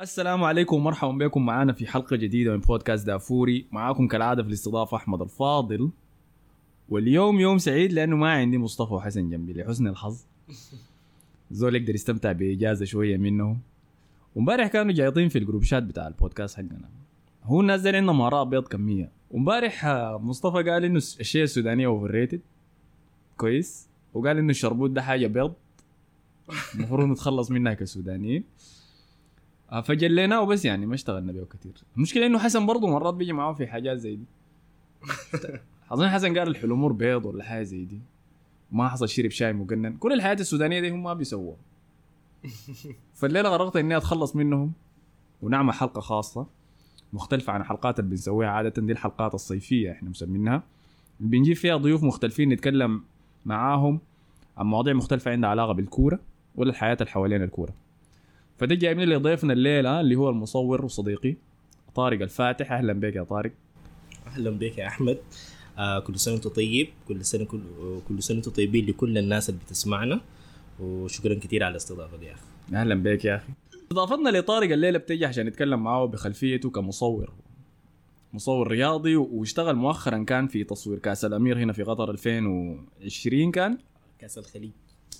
السلام عليكم ومرحبا بكم معنا في حلقة جديدة من بودكاست دافوري. معاكم كالعادة في الاستضافة أحمد الفاضل. واليوم يوم سعيد لأنه ما عندي مصطفى وحسن جنبي لحسن الحظ. زول يقدر يستمتع بإجازة شوية منهم. ومبارح كانوا جايطين في ال group chat بتاع البودكاست حقنا. هو الناس دي عندهم آراء بيض كمية. ومبارح آه، مصطفى قال إنه الشية السودانية overrated كويس. وقال إنه الشربوت ده حاجة بيض. المفروض نتخلص منها كسودانيين. فجليناه وبس يعني ما اشتغلنا بيه كثير. المشكلة إنه حسن برضه مرات بيجي معاه في حاجات زي دي. أظن حسن قال الحلمور بيض ولا حاجة زي دي. ما حصل شرب شاي مقنن. كل الحياة السودانية دي هم ما بيسووها. فالليلة قررت إني أتخلص منهم. ونعمل حلقة خاصة. مختلفة عن الحلقات اللي بنسويها عادة. دي الحلقات الصيفية إحنا مسمينها. بنجيب فيها ضيوف مختلفين نتكلم معاهم عن مواضيع مختلفة عندها علاقة بالكورة ولا الحياة اللي حوالين الكورة. فده جايبين لي ضيفنا الليلة اللي هو المصور وصديقي طارق الفاتح. أهلا بك يا طارق. أهلا بك يا أحمد. آه كل سنة وأنت طيب كل سنة كل كل سنة وأنتم طيبين لكل الناس اللي بتسمعنا. وشكرا كثير على الاستضافة دي يا أخي. أهلا بك يا أخي. اضافتنا لطارق الليلة بتجي عشان نتكلم معاه بخلفيته كمصور. مصور رياضي واشتغل مؤخرا كان في تصوير كأس الأمير هنا في قطر 2020 كان. كأس الخليج.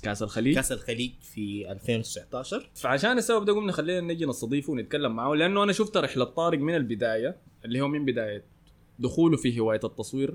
كاس الخليج. كاس الخليج في 2019 فعشان السبب ده قمنا خلينا نجي نستضيفه ونتكلم معاه لأنه أنا شفت رحلة طارق من البداية اللي هو من بداية دخوله في هواية التصوير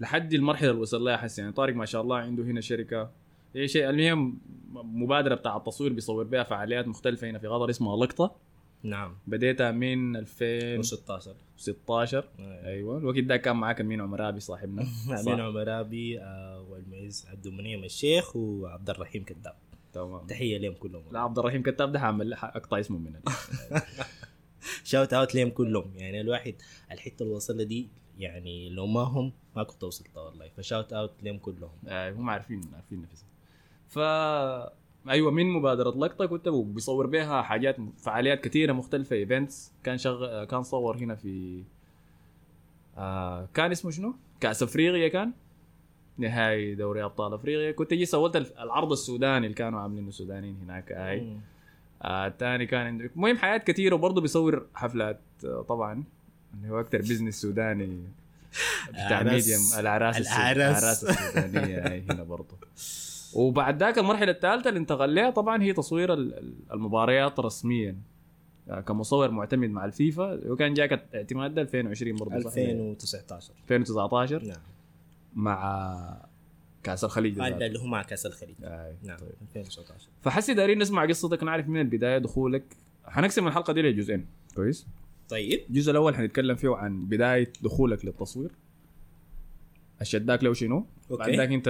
لحد المرحلة اللي وصل لها حس يعني طارق ما شاء الله عنده هنا شركة هي شيء المهم مبادرة بتاع التصوير بيصور بها فعاليات مختلفة هنا في قطر اسمها لقطة. نعم. بديتها من 2016 16 أيوه. الوقت ده كان معاك أمين عمرابي صاحبنا. أمين عمرابي آه والمعز عبد المنعم الشيخ وعبد الرحيم كذاب تمام. تحية لهم كلهم. لا عبد الرحيم كتاب ده حعمل أقطع اسمه من shout out لهم كلهم. يعني الواحد الحتة اللي وصل دي يعني لو ما هم ما كنت وصلت والله. ف shout out لهم كلهم. آه هم عارفين عارفين نفسهم. ف أيوه من مبادرة لقطة كنت بيصور بها حاجات فعاليات كثيره مختلفة events كان شغ... كان صور هنا في آه كان اسمه شنو؟ كأس أفريقيا كان. نهائي دوري أبطال أفريقيا. كنت جي سويت العرض السوداني اللي كانوا عاملينه السودانيين هناك هاي آه الثاني كان عندك. المهم حاجات كثيره وبرضه بيصور حفلات آه طبعا. اللي هو أكثر business سوداني. بتاع ميديم الأعراس الأعراس. السودانية هاي هنا برضه. وبعد ذاك المرحلة الثالثة اللي انتقل لها طبعا هي تصوير المباريات رسميا. كمصور معتمد مع الفيفا. وكان جاك اعتماد 2020 برضه 2019 2019 نعم. مع كأس الخليج هذا اللي هو مع كأس الخليج. آه. نعم طيب. 2019 فحسي دارين نسمع قصتك نعرف من البداية دخولك. حنقسم الحلقة دي لجزئين. كويس؟ طيب. الجزء الأول حنتكلم فيه عن بداية دخولك للتصوير. أشداك له شنو؟ okay. بعد ذاك أنت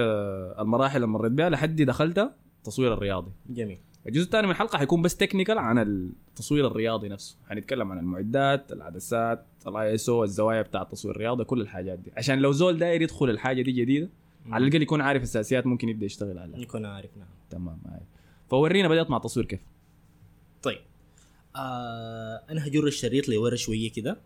المراحل اللي مريت بها لحد دخلت التصوير الرياضي. جميل. الجزء الثاني من الحلقة حيكون بس technical عن التصوير الرياضي نفسه. حنتكلم عن المعدات العدسات الاي اس أو الزوايا بتاع التصوير الرياضي كل الحاجات دي. عشان لو زول داير يدخل الحاجة دي جديدة على الأقل يكون عارف أساسيات ممكن يبدأ يشتغل عليها. يكون عارف نعم. تمام هاي فورينا بدأت مع التصوير كيف؟ طيب. آه أنا هجر الشريط لورا شوية كده.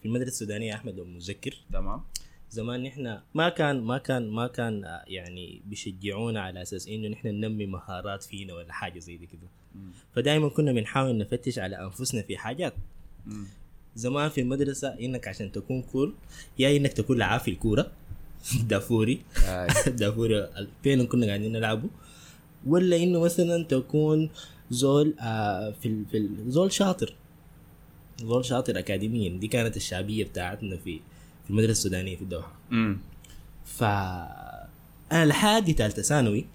في المدرسة السودانية أحمد لو متذكر تمام. زمان نحن ما كان ما كان ما كان آه، يعني بيشجعونا على أساس إنه نحن ننمي مهارات فينا ولا حاجة زي دي كده. فدائما كنا بنحاول نفتش على أنفسنا في حاجات. زمان في المدرسة إنك عشان تكون كول يا إنك تكون لعاب في الكورة دافوري. هاي دافوري فين كنا قاعدين نلعبه. ولا إنه مثلا تكون زول آه في ال- في ال- زول شاطر. زول شاطر اكاديميا. دي كانت الشعبية بتاعتنا في في المدرسة السودانيه في الدوحة. امم ف أنا لحد ثالثه ثانوي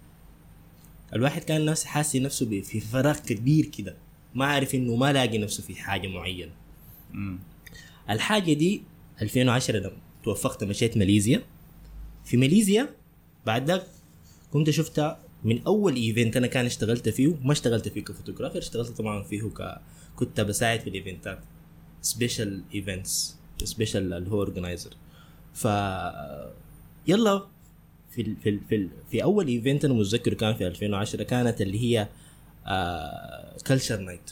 الواحد كان نفسه حاسس نفسه في فراغ كبير كده. ما عارف إنه ما لاقي نفسه في حاجة معينة. امم الحاجة دي 2010 لما توفقت مشيت ماليزيا. في ماليزيا بعد ذاك كنت شفتها من أول event أنا كان اشتغلت فيه ما اشتغلت فيه ك photographer اشتغلت طبعا فيه ك كنت بساعد في ال event ات special events special اللي هو organizer ف يلا في ال في ال في, ال في أول event أنا متذكر كان في 2010 كانت اللي هي آه culture night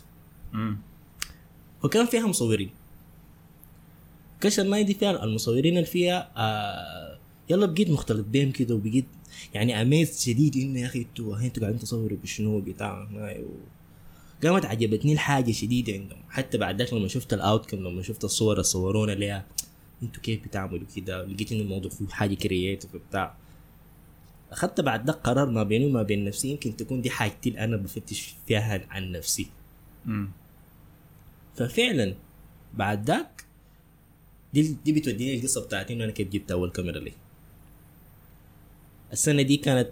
وكان فيها مصورين. culture night دي فيها المصورين اللي فيها آه يلا بقيت مختلط بيهم كده وبقيت يعني amazed شديد إنه يا أخي أنتوا أنتوا قاعدين تصوروا بشنو بتاع و... قامت عجبتني الحاجة شديدة عندهم. حتى بعد ذاك لما شفت ال outcome لما شفت الصور اللي صورونا ليها. أنتوا كيف بتعملوا كده؟ لقيت انه الموضوع فيه حاجة كرييتيف وبتاع. أخذت بعد ذاك قرار ما بيني وما بين نفسي يمكن تكون دي حاجتي اللي أنا بفتش فيها عن نفسي. مم. ففعلا بعد ذاك دي دي بتوديني القصة بتاعتي إنه أنا كيف جبت أول كاميرا لي. السنة دي كانت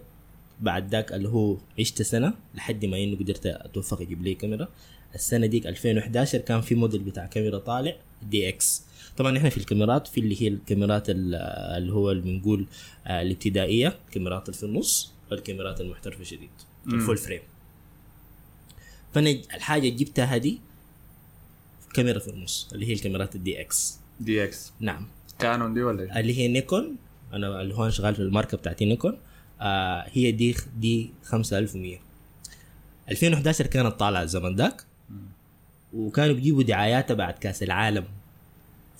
بعد ذاك اللي هو عشت سنة لحد ما إنه قدرت أتوفق أجيب لي كاميرا. السنة ديك 2011 كان في موديل بتاع كاميرا طالع DX. طبعا إحنا في الكاميرات في اللي هي الكاميرات ال- اللي هو اللي بنقول آه، الابتدائية الكاميرات اللي في النص والكاميرات المحترفة شديد. ال full frame فأنا الحاجة جبتها هذه كاميرا في النص اللي هي الكاميرات ال DX. DX. نعم. كانون دي ولا إيه؟ اللي هي نيكون. أنا اللي هو شغال في الماركة بتاعتي نيكون. آه هي دي D 5100 2011 كانت طالعة الزمن ذاك وكانوا بيجيبوا دعاياتها بعد كأس العالم.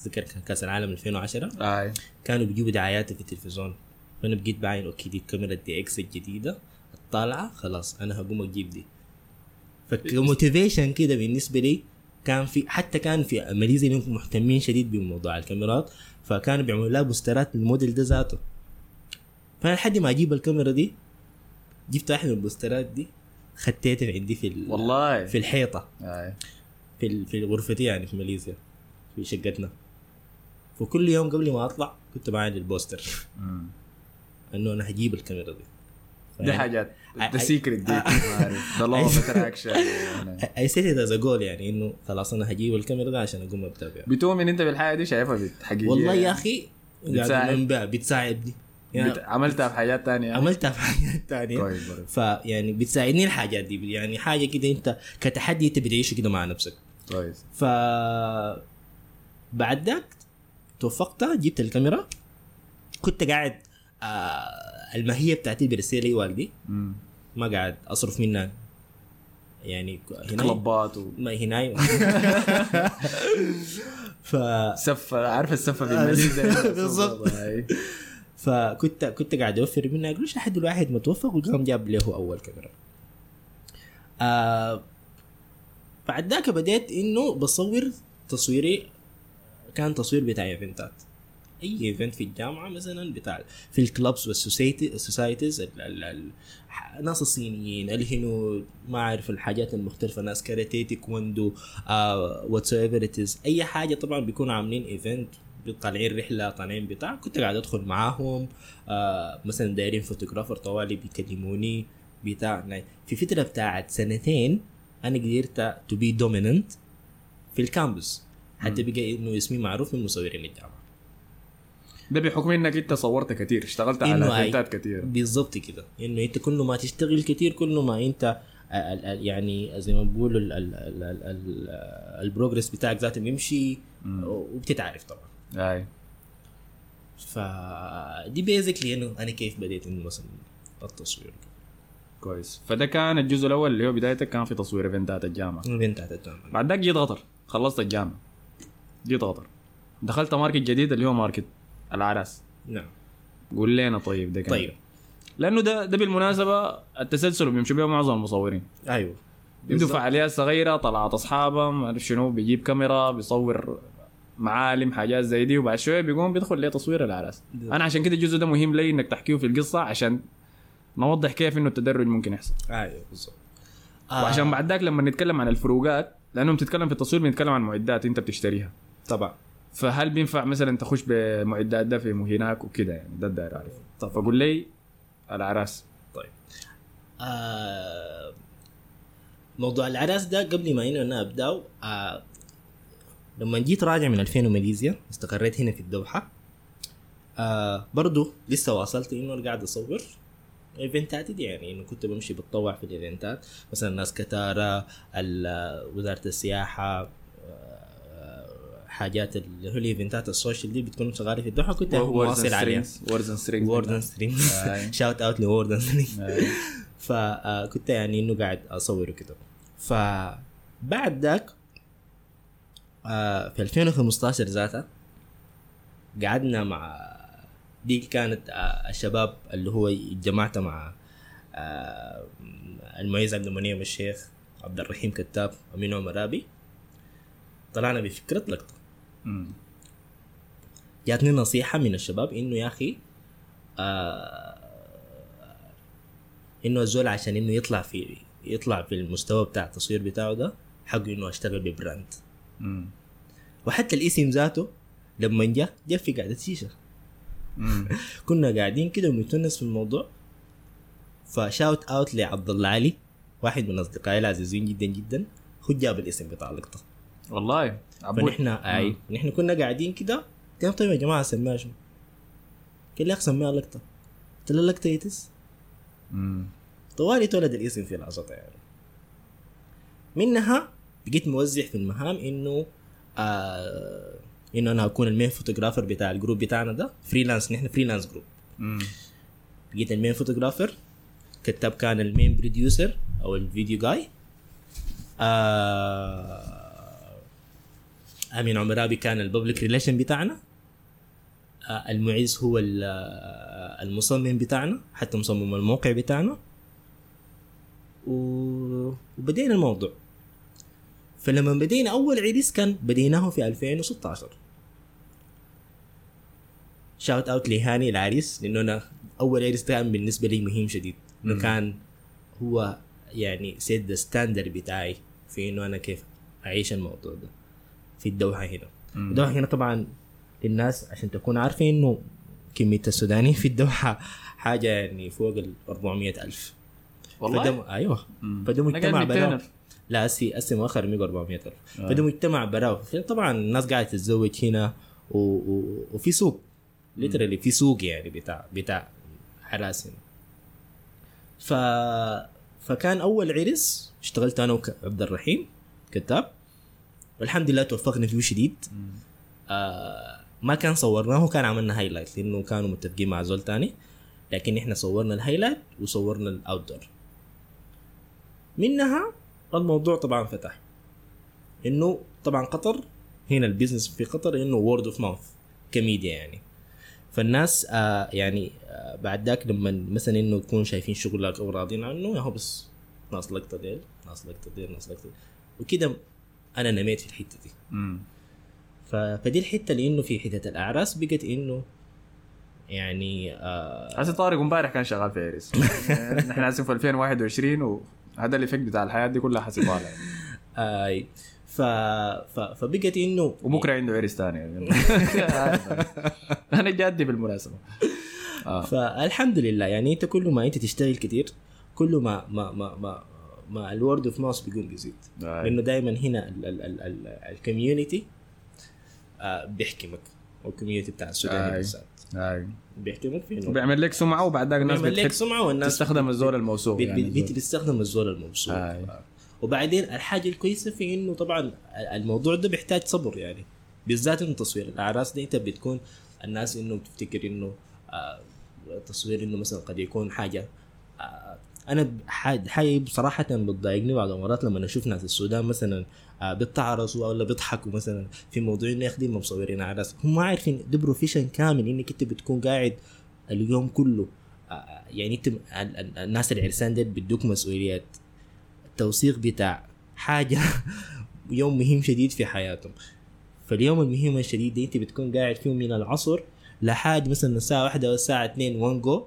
ذكر كان كأس العالم 2010 آي. كانوا بيجيبوا دعاياتها في التلفزيون. فأنا بقيت باين okay دي الكاميرا DX الجديدة. الطالعه خلاص أنا هقوم أجيب دي. فك motivation كده بالنسبة لي كان في حتى كان في ماليزيا مهتمين شديد بموضوع الكاميرات. فكانوا بيعملوا لها poster ات للموديل ده ذاته. فانا لحد ما أجيب الكاميرا دي جبت واحد من ال poster ات دي خطيتها عندي في ال- والله. في الحيطة. اي في ال- في غرفتي يعني في ماليزيا في شقتنا. وكل يوم قبل ما أطلع كنت معي ال poster. إنه أنا هجيب الكاميرا دي. دي حاجات the secret دي. the law of attraction I set as goal يعني إنه خلاص أنا هجيب الكاميرا ده عشان أقوم بيها بتؤمن أنت بالحاجة دي؟ شايفها حقيقية والله يا يعني. أخي بتساعد. بتساعدني. يعني بت- عملتها في حاجات تانية. عملتها في حاجات تانية. برضه. فيعني بتساعدني الحاجات دي يعني حاجة كده انت كتحدي انت بتعيشه كده مع نفسك. كويس. ف بعد ذاك توفقت جبت الكاميرا. كنت قاعد آه الماهيه بتاعتي برسل لي والدي. ما قاعد أصرف منها. يعني هنا كلبات و ما هنا ف سفة عارف السفة الماليزيا بالضبط. فكنت كنت قاعد أوفر منها قروش لحد الواحد متوفق؟ وقام جاب له أول كاميرا. آه بعد ذاك بديت إنه بصور تصويري كان تصوير بتاع event ات أي event في الجامعة مثلا بتاع في ال clubs وال society ال societies ال- ال- ال- الناس الصينيين الهنود ما أعرف الحاجات المختلفة ناس كاراتيه تيكوندو whatever أي حاجة طبعا بيكونوا عاملين event طالعين رحله طالعين بتاع كنت قاعد ادخل معاهم آه مثلا دايرين photographer طوالي بيكلموني بتاع يعني في فتره بتاعت سنتين أنا قدرت to be dominant في ال campus حتى بقى انه اسمي معروف من مصورين الجامعة ده بحكم انك انت صورت كتير اشتغلت على. event ات كتير بالضبط كده انه انت كل ما تشتغل كتير كل ما انت يعني زي ما ال- progress بتاعك ذاته بيمشي. وبتتعرف طبعا أي. فدي basically إنه أنا كيف بديت إنه مثلا التصوير. كويس. فده كان الجزء الأول اللي هو بدايتك كان في تصوير event ات الجامعة. بتاعت الجامعة. بعد ذاك جيت قطر. خلصت الجامعة. جيت قطر. دخلت market جديد اللي هو market الأعراس نعم. قول لنا طيب ده كان. طيب. لأنه ده ده بالمناسبة التسلسل بيمشوا بيه معظم المصورين. أيوه. يبدو بالضبط. فعاليات صغيرة طلعت اصحابهم ما اعرف شنو بيجيب كاميرا بيصور معالم حاجات زي دي وبعد شوية بيقوم بيدخل لتصوير العراس بالضبط. أنا عشان كده الجزء ده مهم لي إنك تحكيه في القصة عشان نوضح كيف إنه التدرج ممكن يحصل. أيوه بالضبط وعشان بعد ذاك لما نتكلم عن الفروقات لأنه بتتكلم في التصوير بنتكلم عن معدات أنت بتشتريها. طبعا. فهل بينفع مثلا تخش بمعدات ده في هناك وكده يعني؟ ده الداير اعرف طبعا. فقول لي الأعراس طيب. آه موضوع الأعراس ده قبل ما إنه أنا أبدأه آه لما جيت راجع من 2000 وماليزيا استقريت هنا في الدوحة. آه برضو لسه واصلت إنه قاعد أصور event اتي دي. يعني إنه كنت بمشي بتطوع في ال event ات. مثلا ناس كتارا ال- وزارة السياحة آه، حاجات اللي هو ال event ات ال social دي بتكون شغالة في الدوحة. كنت مواصل عليها. Words and Strings Words and Strings آي. shout out ل Words and Strings آي. فكنت يعني إنه قاعد أصور وكده. فبعد ذاك آه، في 2015 ذاتها قعدنا مع دي كانت آه، الشباب اللي هو جمعت مع آه، المعز عبد المنعم الشيخ عبد الرحيم كتاب أمين عمر طلعنا بفكرة لقطة. جاتني نصيحة من الشباب إنه يا أخي آه إنه الزول عشان إنه يطلع في يطلع في المستوى بتاع التصوير بتاعه ده حقه إنه أشتغل ب brand. مم. وحتى الاسم ذاته لما جاء جاء في قعده شيشه. كنا قاعدين كده ونتونس في الموضوع ف shout out لعبد الله علي واحد من أصدقائي العزيزين جدا جدا هو جاب الاسم بتاع اللقطة والله عبود فنحن أي نحن كنا قاعدين كده قلنا طيب يا جماعة سماها شنو؟ قال لي اخ سميها لقطة قلت له لقطه it is. طوالي اتولد الاسم في لحظتها يعني منها بقيت موزع في المهام إنه آه إنه أنا اكون ال main photographer بتاع ال group بتاعنا ده freelance نحن freelance group. مم. بقيت ال main photographer كتاب كان ال main producer أو ال video guy. آه أمين عمرابي كان ال public relation بتاعنا. آه المعز هو آه، المصمم بتاعنا حتى مصمم الموقع بتاعنا. وبدينا الموضوع. فلما بدينا أول عريس كان بديناه في 2016 shout out لهاني العريس لأنه أنا أول عريس كان بالنسبة لي مهم شديد. انه. كان هو يعني سيد ستاندر بتاعي في إنه أنا كيف أعيش الموضوع ده في الدوحة هنا. مم. الدوحة هنا طبعا للناس عشان تكون عارفين إنه كمية السودانيين في الدوحة حاجة يعني فوق ال 400 ألف. والله؟ فده أيوه. مم. فده مجتمع 200 لا أسي أسي مؤخر 400 ألف. آه. فده مجتمع براو طبعا الناس قاعدة تتزوج هنا و... و... وفي سوق. literally في سوق يعني بتاع بتاع حراس هنا. ف فكان أول عرس اشتغلت أنا وعبد الرحيم كتاب. والحمد لله توفقنا فيه شديد. آه ما كان صورناه كان عملنا highlight لأنه كانوا متفقين مع زول تاني. لكن إحنا صورنا ال highlight وصورنا ال outdoor منها الموضوع طبعا فتح إنه طبعا قطر هنا ال business في قطر إنه word of mouth ك media يعني فالناس آه يعني آه بعد ذاك لما مثلا إنه يكونوا شايفين شغلك أو راضين عنه يا هو بس ناس لقطه ديل ناس لقطه ديل ناس لقطه. وكده أنا نميت في الحتة دي مم. فدي الحتة اللي إنه في حتة الأعراس بقت إنه يعني آه حسن طارق امبارح كان شغال في عرس نحن عايزين في 2021 وهذا ال effect بتاع الحياة دي كلها حسي طالع آه ف... ف... فبقت إنه وبكرة عنده عرس ثاني. أنا جادي بالمناسبة. آه. فالحمد لله يعني أنت كل ما أنت تشتغل كتير كل ما ما ما ما, ما ال word of mouth بيقوم بيزيد. آه. لأنه دائما هنا ال community بيحكمك وال community بتاع السودان آي. آه. بيحكمك في انه بيعمل لك سمعة وبعد ذاك الناس بيعمل لك سمعة والناس تستخدم الزول الموثوق بت- يعني. بت- بت- بتستخدم الزول المبسوط آي. وبعدين الحاجة الكويسة في إنه طبعا الموضوع ده بيحتاج صبر يعني. بالذات إنه تصوير الأعراس دي أنت بتكون الناس إنه بتفتكر إنه آه تصوير إنه مثلا قد يكون حاجة آه أنا ح- حاجة بصراحة بتضايقني بعض المرات لما أشوف ناس السودان مثلا آه بيتعرسوا ولا بيضحكوا مثلا في موضوع إنه يخدم مصورين اعراس هم ما عارفين ده بروفيشن كامل إنك أنت بتكون قاعد اليوم كله. آه يعني أنت ال- ال- الناس العرسان ديل بيدوك مسؤوليات. التوثيق بتاع حاجة يوم مهم شديد في حياتهم. فاليوم المهم الشديد دي أنت بتكون قاعد فيه من العصر لحد مثلا الساعة واحدة والساعة اتنين one go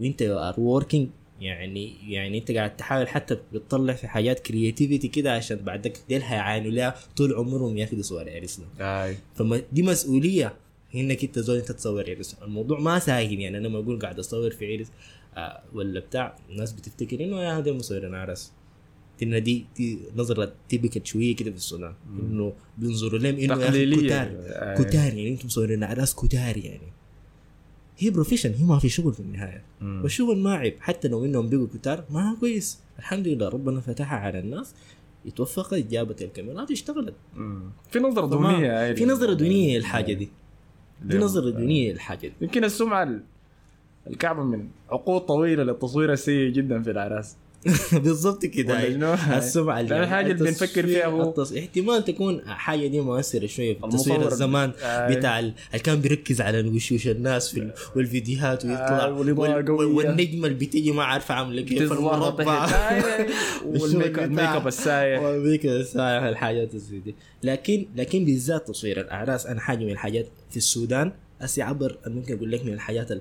وأنت are working يعني يعني انت قاعد تحاول حتى بتطلع في حاجات creativity كده عشان بعدك ديل هيعانوا لها طول عمرهم ياخدوا صور عرسنا آي. فما دي مسؤولية إنك أنت زول أنت تصور عرس الموضوع ما سهل يعني. أنا لما أقول قاعد أصور في عرس آه ولا بتاع. الناس بتفتكر إنه يا هذا مصورين عرس. إن دي دي نظرة typical شوية كده في السودان إنه بينظروا لهم إنه. كتار. كتار يعني. أنتم مصورين عرس كتار يعني. هي profession هي ما في شغل في النهاية مم. والشغل ما عيب حتى لو إنهم بقوا كتار ما كويس الحمد لله ربنا فتحها على الناس اتوفقت جابت الكاميرات اشتغلت مم. في نظرة فما- دونية هاي في نظرة دونية للحاجة دي ليه؟ نظرة آه. دونية للحاجة دي يمكن السمعة ال- الكعبة من عقود طويلة للتصوير السيء جدا في الأعراس بالضبط كده؟ السمعة ده الحاجة اللي بنفكر فيها هو. التص... احتمال تكون حاجة دي مؤثرة شوية في تصوير الزمان آه. بتاع ال- اللي كان بيركز على وشوش الناس في ال... والفيديوهات ويطلع آه، وال... والنجمة اللي بتيجي ما عارفة عاملة كيف المربع. آه، وال make ال make up السايح. وال make up السايح الحاجات زي دي لكن لكن بالذات تصوير الأعراس أنا حاجة من الحاجات في السودان أسي عبر ممكن أقول لك من الحاجات ال...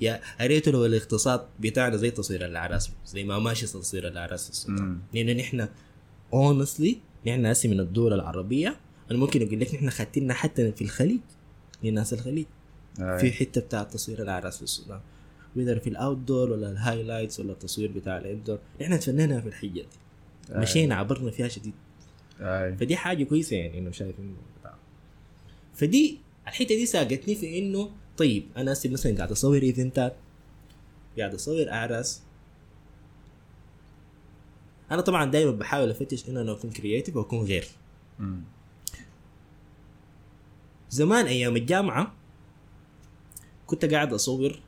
يا ريت لو الاقتصاد بتاعنا زي تصوير الأعراس زي ما ماشي تصوير الأعراس في السودان مم. لأنه نحن honestly نحن هسه من الدول العربية أنا ممكن أقول لك نحن خدتنا حتى في الخليج لناس الخليج آه. في حتة بتاع تصوير الأعراس في السودان وإذا في ال outdoor ولا ال highlights ولا التصوير بتاع ال indoor نحن تفننا في الحتة دي آه. مشينا عبرنا فيها شديد آه. فدي حاجة كويسة يعني إنه شايف إنه. فدي الحتة دي ساقتني في إنه طيب أنا هسه مثلا قاعد أصور event ات قاعد أصور أعراس. أنا طبعا دائما بحاول أفتش إنه أنا أكون creative وأكون غير. زمان أيام الجامعة كنت قاعد أصور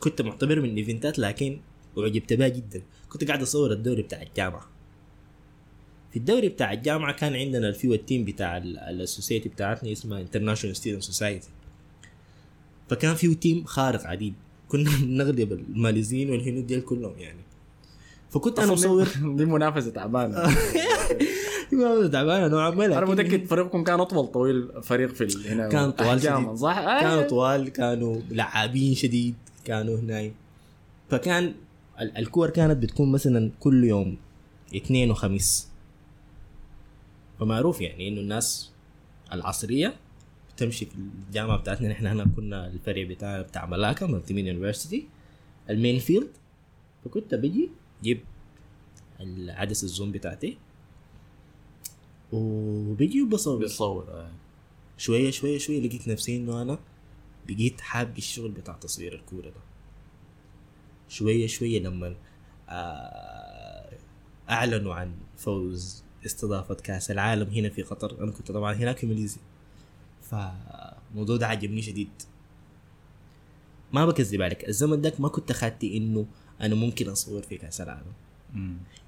كنت معتبر من ال event ات لكن اعجبت بها جدا. كنت قاعد أصور الدوري بتاع الجامعة. في الدوري بتاع الجامعة كان عندنا الفيو ال team بتاع ال- ال society بتاعتنا اسمها International Student Society فكان فيه team خارق عديل كنا بنغلب الماليزيين والهنود ديل كلهم يعني فكنت أنا مصور دي- دي منافسة تعبانة تعبانه نوعا ما أنا متأكد فريقكم كان أطول طويل فريق في هنا كان طوال شديد. صح؟ آه. كانوا طوال كانوا لعابين شديد كانوا هناي فكان ال- الكور كانت بتكون مثلا كل يوم اثنين وخميس فمعروف يعني إنه الناس العصرية بتمشي في الجامعة بتاعتنا نحن هنا كنا الفريق بتاع بتاع ملاكا multimedia university ال main field فكنت بجي جيب العدسة الزوم بتاعتي. وبيجي وبصور بيتصور آه. شوية شوية شوية لقيت نفسي إنه أنا بقيت حاب الشغل بتاع تصوير الكورة ده. شوية شوية لما آه، أعلنوا عن فوز استضافة كأس العالم هنا في قطر. أنا كنت طبعا هناك في ماليزيا فالموضوع ده عجبني شديد. ما بكذب عليك الزمن داك ما كنت خاتي إنه أنا ممكن أصور في كاس العالم.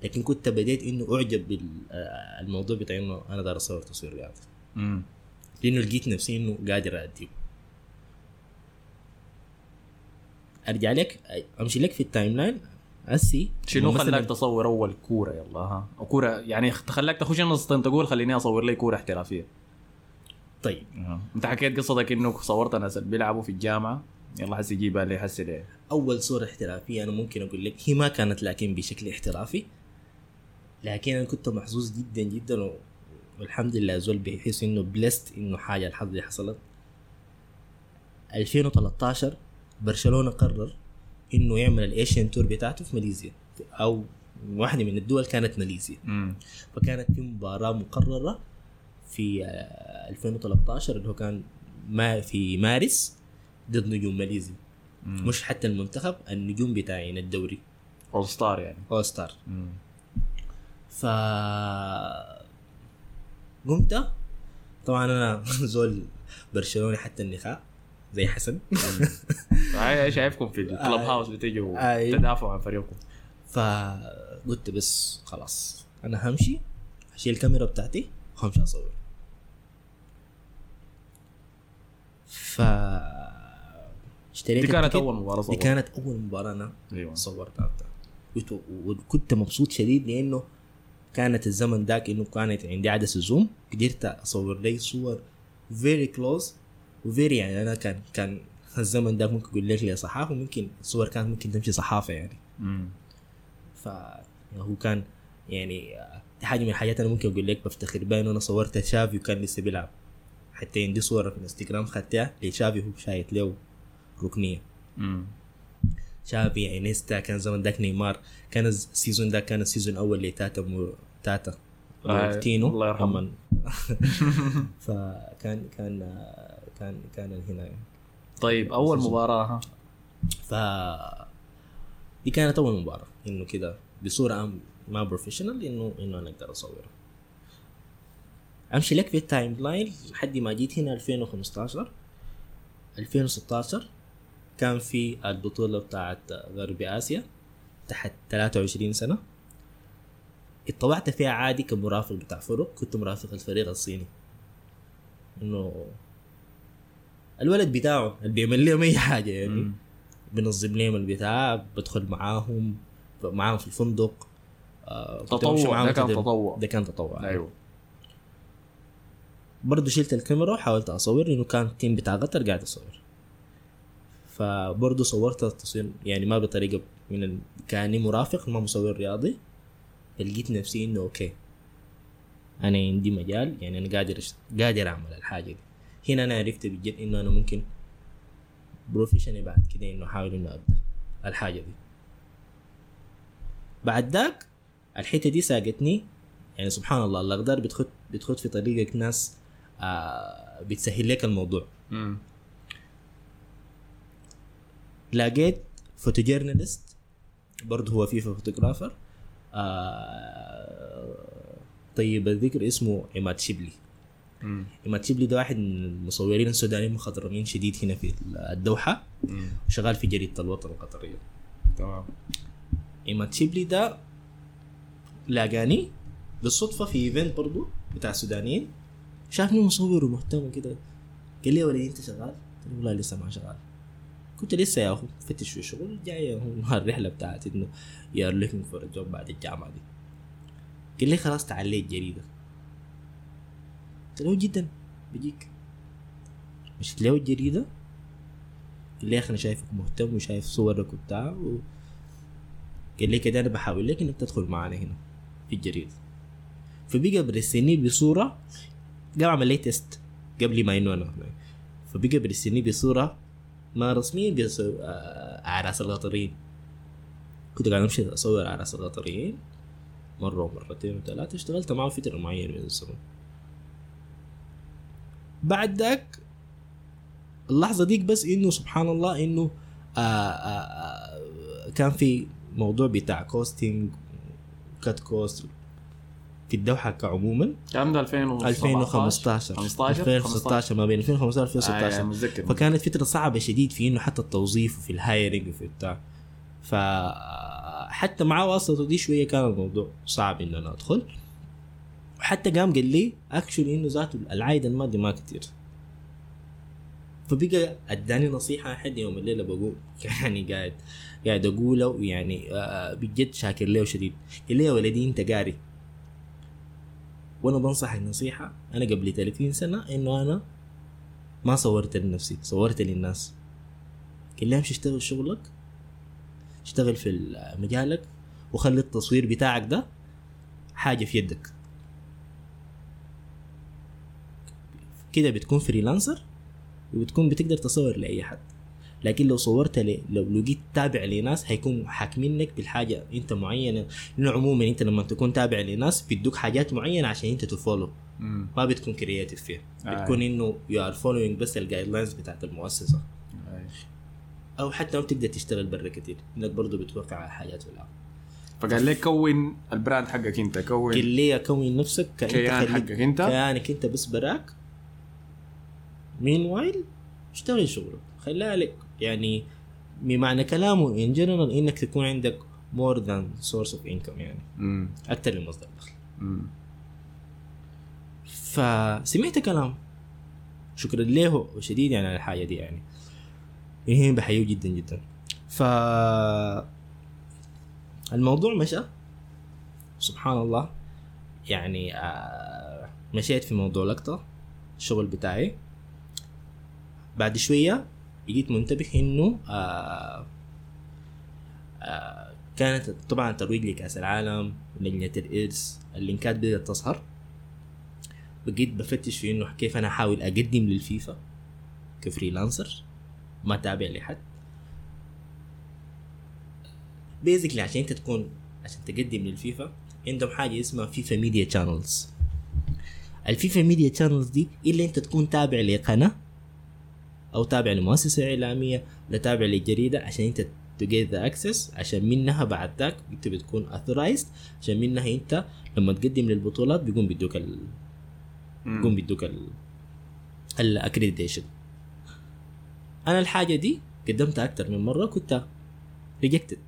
لكن كنت بديت إنه أعجب بالموضوع بتاع إنه أنا دار أصور تصوير رياضي. لأنه لقيت نفسي إنه قادر اديه أرجع لك أمشي لك في ال timeline اسي شنو خلاك تصور أول كورة يلا ها؟ كورة يعني خلاك تخش النص تقول خليني أصور لي كورة احترافية. طيب. انت حكيت قصتك انه صورت ناس بيلعبوا في الجامعة. يلا حسي جيبها لي حسي ليه. أول صورة احترافية أنا ممكن أقول لك هي ما كانت لكن بشكل احترافي. لكن أنا كنت محظوظ جدا جدا و... والحمد لله زول بيحس إنه بلست إنه حاجة الحظ دي حصلت. 2013 برشلونة قرر إنه يعمل الايشيان تور بتاعته في ماليزيا. أو واحدة من الدول كانت ماليزيا. مم. فكانت في مباراة مقررة في آه، 2013 اللي هو كان ما في مارس ضد نجوم ماليزيا. مش حتى المنتخب النجوم بتاعين الدوري اول ستار يعني اول ستار. ف قمت طبعا أنا زول برشلوني حتى النخاع زي حسن شايفكم في الكلب آه. هاوس بتيجوا آه. تدافعوا عن فريقكم فقلت بس خلاص أنا همشي أشيل الكاميرا بتاعتي وهمشي أصور ف اشتريت دي كانت. أول مباراة دي صورت كانت أول مباراة أنا أيوه. صورتها. كنت وكنت مبسوط شديد لأنه كانت الزمن ذاك إنه كانت عندي عدسه zoom قدرت أصور لي صور very close و very يعني أنا كان كان الزمن ذاك ممكن أقول لك لي صحافة ممكن الصور كانت ممكن تمشي صحافة يعني. مم. فهو كان يعني دي حاجة من الحاجات أنا ممكن أقول لك بفتخر بها إنه أنا صورت تشافي وكان لسه بيلعب. حتى عندي صورة في الانستغرام خدتها لتشافي هو شايت له ركنية. شافي انيستا كان زمان ذاك نيمار كان ال season ده كان ال season الأول لتاتا مو تاتا. آه، مارتينو الله يرحمه. فكان كان كان كان هنا طيب أول مباراة ها؟ ف دي كانت أول مباراة إنه كده. بصورة ما professional انه إنه أنا أقدر أصورها. أمشي لك في ال timeline لحد ما جيت هنا 2015 2016 كان في البطولة بتاعت غرب آسيا تحت 23 سنة. اتطوعت فيها عادي كمرافق بتاع فرق كنت مرافق الفريق الصيني. إنه الولد بتاعه اللي بيعمل لهم أي حاجة يعني. مم. بنظم لهم البتاع بدخل معاهم معاهم في الفندق. آه تطوع. ده كان. تطوع. ده كان تطوع. أيوه. برضه شلت الكاميرا وحاولت أصور لأنه كان التيم بتاع قطر قاعد يصور فبرضه صورت التصوير يعني ما بطريقة من ال... كأني مرافق ما مصور رياضي. فلقيت نفسي إنه okay أنا عندي مجال يعني أنا قادر قادر أعمل الحاجة دي. هنا أنا عرفت بجد إنه أنا ممكن professional بعد كده إنه أحاول إنه أبدأ الحاجة دي. بعد ذاك الحتة دي ساقتني يعني سبحان الله الأقدار بتخد بتخد في طريقك ناس آه بتسهل لك الموضوع. لقيت photojournalist برضه هو فيفا photographer آه طيب الذكر اسمه عماد شبلي. عماد شبلي ده واحد من المصورين السودانيين المخضرمين شديد هنا في الدوحة مم. شغال في جريدة الوطن القطرية تمام عماد شبلي ده لاقاني بالصدفة في event برضو بتاع سودانيين شافني مصور ومهتم كده قال لي يا ولدي أنت شغال؟ قلت له والله لسه ما شغال. كنت لسه يا اخو فتش في شغل جاي الرحلة بتاعت إنه you are looking for job بعد الجامعة دي. قال لي خلاص تعال لي الجريده قلت له جدا. بجيك مشيت له الجريده قال لي يا أخي أنا شايفك مهتم وشايف صورك وبتاع و... قال لي كده أنا بحاول لك إنك تدخل معانا هنا في الجريدة. فبقى برسلني بصورة قام عمل لي تيست قبل ما إنه أنا. فبقى برسلني بصورة ما رسميا بس آه، اعراس القطريين كنت قاعد أمشي أصور اعراس القطريين مرة ومرتين وثلاثة. اشتغلت معه فترة معينة من الزمن. بعد ذاك اللحظة ديك بس إنه سبحان الله إنه آه آه آه كان في موضوع بتاع costing cut cost الدوحة كعموما؟ الكلام ده 2017 2015 15 2016 ما بين 2015 آه 2016 يعني متذكر. فكانت فترة صعبة شديد في إنه حتى التوظيف وفي ال hiring وفي بتاع. ف حتى مع واسطته دي شوية كان الموضوع صعب إنه أنا أدخل. وحتى قام قال لي actually إنه ذاته العائد المادي ما كتير. فبقى أداني نصيحة حد يوم الليلة بقول يعني قاعد قاعد أقوله ويعني آه، بجد شاكر له شديد قال لي يا ولدي أنت قاري. وأنا بنصحك نصيحة أنا قبل 30 سنة إنه أنا ما صورت لنفسي صورت للناس. قال لي امشي اشتغل شغلك؟ اشتغل في مجالك وخلي التصوير بتاعك ده حاجة في يدك. كده بتكون فريلانسر وبتكون بتقدر تصور لأي حد. لكن لو صورت لي لو لقيت تابع لناس هيكون حاكمينك بالحاجة أنت معينة. لأنه عموما أنت لما تكون تابع لناس بيدوك حاجات معينة عشان أنت ت follow. مم. ما بتكون creative فيها. آه. بتكون إنه you are following بس ال guidelines بتاعت المؤسسة. أي. أو حتى ما بتقدر تشتغل برا كتير إنك برضه بتوقع على حاجات في العالم فقال لك كون ال brand حقك أنت كون قل لي كون نفسك كيان حقك أنت. كيانك أنت بس براك. meanwhile اشتغل شغلك. خليها لك يعني بمعنى كلامه in general إنك تكون عندك more than source of income يعني. مم. أكثر من مصدر دخل. فسمعت كلام. شكرا له شديد يعني على الحاجة دي يعني. هنا بحييه جدا جدا. ف الموضوع مشى. سبحان الله. يعني آه مشيت في موضوع لقطة. الشغل بتاعي. بعد شوية بقيت منتبه إنه آه آه كانت طبعا الترويج لكأس العالم لجنة الإرث اللينكات بدأت تظهر. بقيت بفتش في إنه كيف أنا أحاول أقدم للفيفا ك freelancer ما تابع لحد. basically عشان أنت تكون عشان تقدم للفيفا عندهم حاجة اسمها فيفا media channels الفيفا media channels دي إلا أنت تكون تابع لقناة أو تابع لمؤسسة إعلامية ولا تابع لجريدة عشان أنت to get the access عشان منها بعد ذاك أنت بتكون authorized عشان منها أنت لما تقدم للبطولات بيقوم بيدوك ال... بيقوم. بيدوك ال ال accreditation أنا الحاجة دي قدمتها أكتر من مرة كنت rejected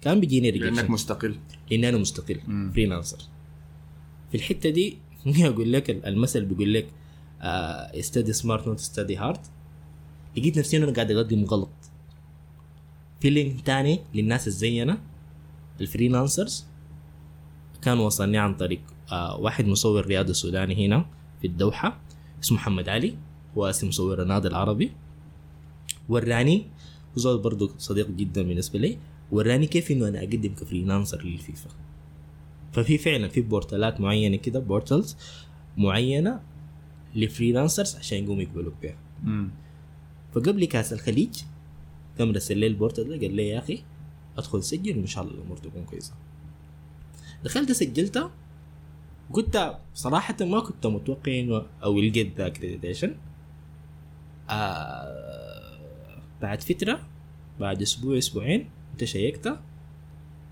كان بيجيني لأنك rejection مستقل. لاني أنا مستقل. freelancer في الحتة دي أقول لك المثل بيقول لك study smart not study hard لقيت نفسي أنا قاعد أقدم غلط. في link تاني للناس الزينا ال freelancers كان وصلني عن طريق آه واحد مصور رياضي سوداني هنا في الدوحة اسمه محمد علي هو أسم مصور النادي العربي. وراني وزول برضو صديق جدا بالنسبة لي وراني كيف إنه أنا أقدم ك freelancer للفيفا. ففي فعلا في portal ات معينة كده portals معينة ل freelancers عشان يقوموا يقبلوا بيها. فقبل كاس الخليج قام رسل لي ال portal ده قال لي يا أخي أدخل سجل وان شاء الله الأمور تكون كويسة. دخلت سجلتها قلت صراحة ما كنت متوقع انه أو لقيت the accreditation آه بعد فترة بعد أسبوع أسبوعين كنت check تها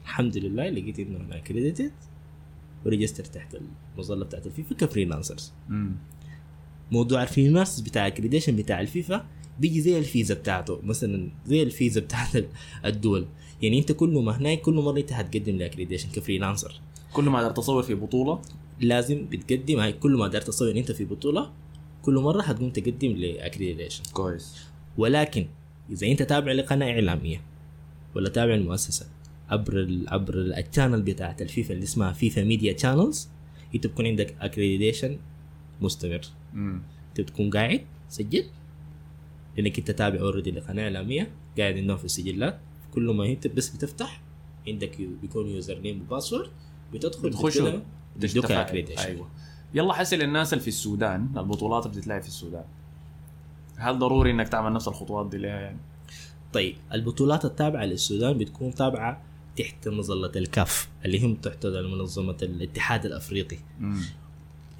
الحمد لله لقيت إنه أنا accredited و register تحت المظلة بتاعت الفيفا ك freelancers. موضوع ال freelancers بتاع ال accreditation بتاع الفيفا بيجي زي الفيزا بتاعته مثلا زي الفيزا بتاعت ال- الدول. يعني أنت كل ما هناك كل مرة أنت هتقدم ل accreditation ك freelancer. كل ما أقدر تصور في بطولة؟ لازم بتقدم هاي كل ما قدرت تصور أنت في بطولة كل مرة هتقوم تقدم ل accreditation كويس. ولكن إذا أنت تابع لقناة إعلامية ولا تابع المؤسسه عبر عبر ال- ال channel بتاعت الفيفا اللي اسمها فيفا media channels أنت بكون عندك accreditation مستمر. أنت بتكون قاعد سجل لأنك أنت تابع already لقناة إعلامية قاعد عندهم في السجلات. كل ما انت بس بتفتح عندك بيكون username و password بتدخل بتخشوا accreditation. أيوه. يلا حسي للناس اللي في السودان البطولات بتتلعب في السودان. هل ضروري إنك تعمل نفس الخطوات دي ليها يعني؟ طيب البطولات التابعة للسودان بتكون تابعة تحت مظله الكاف اللي هم تحت منظمة الاتحاد الأفريقي. مم.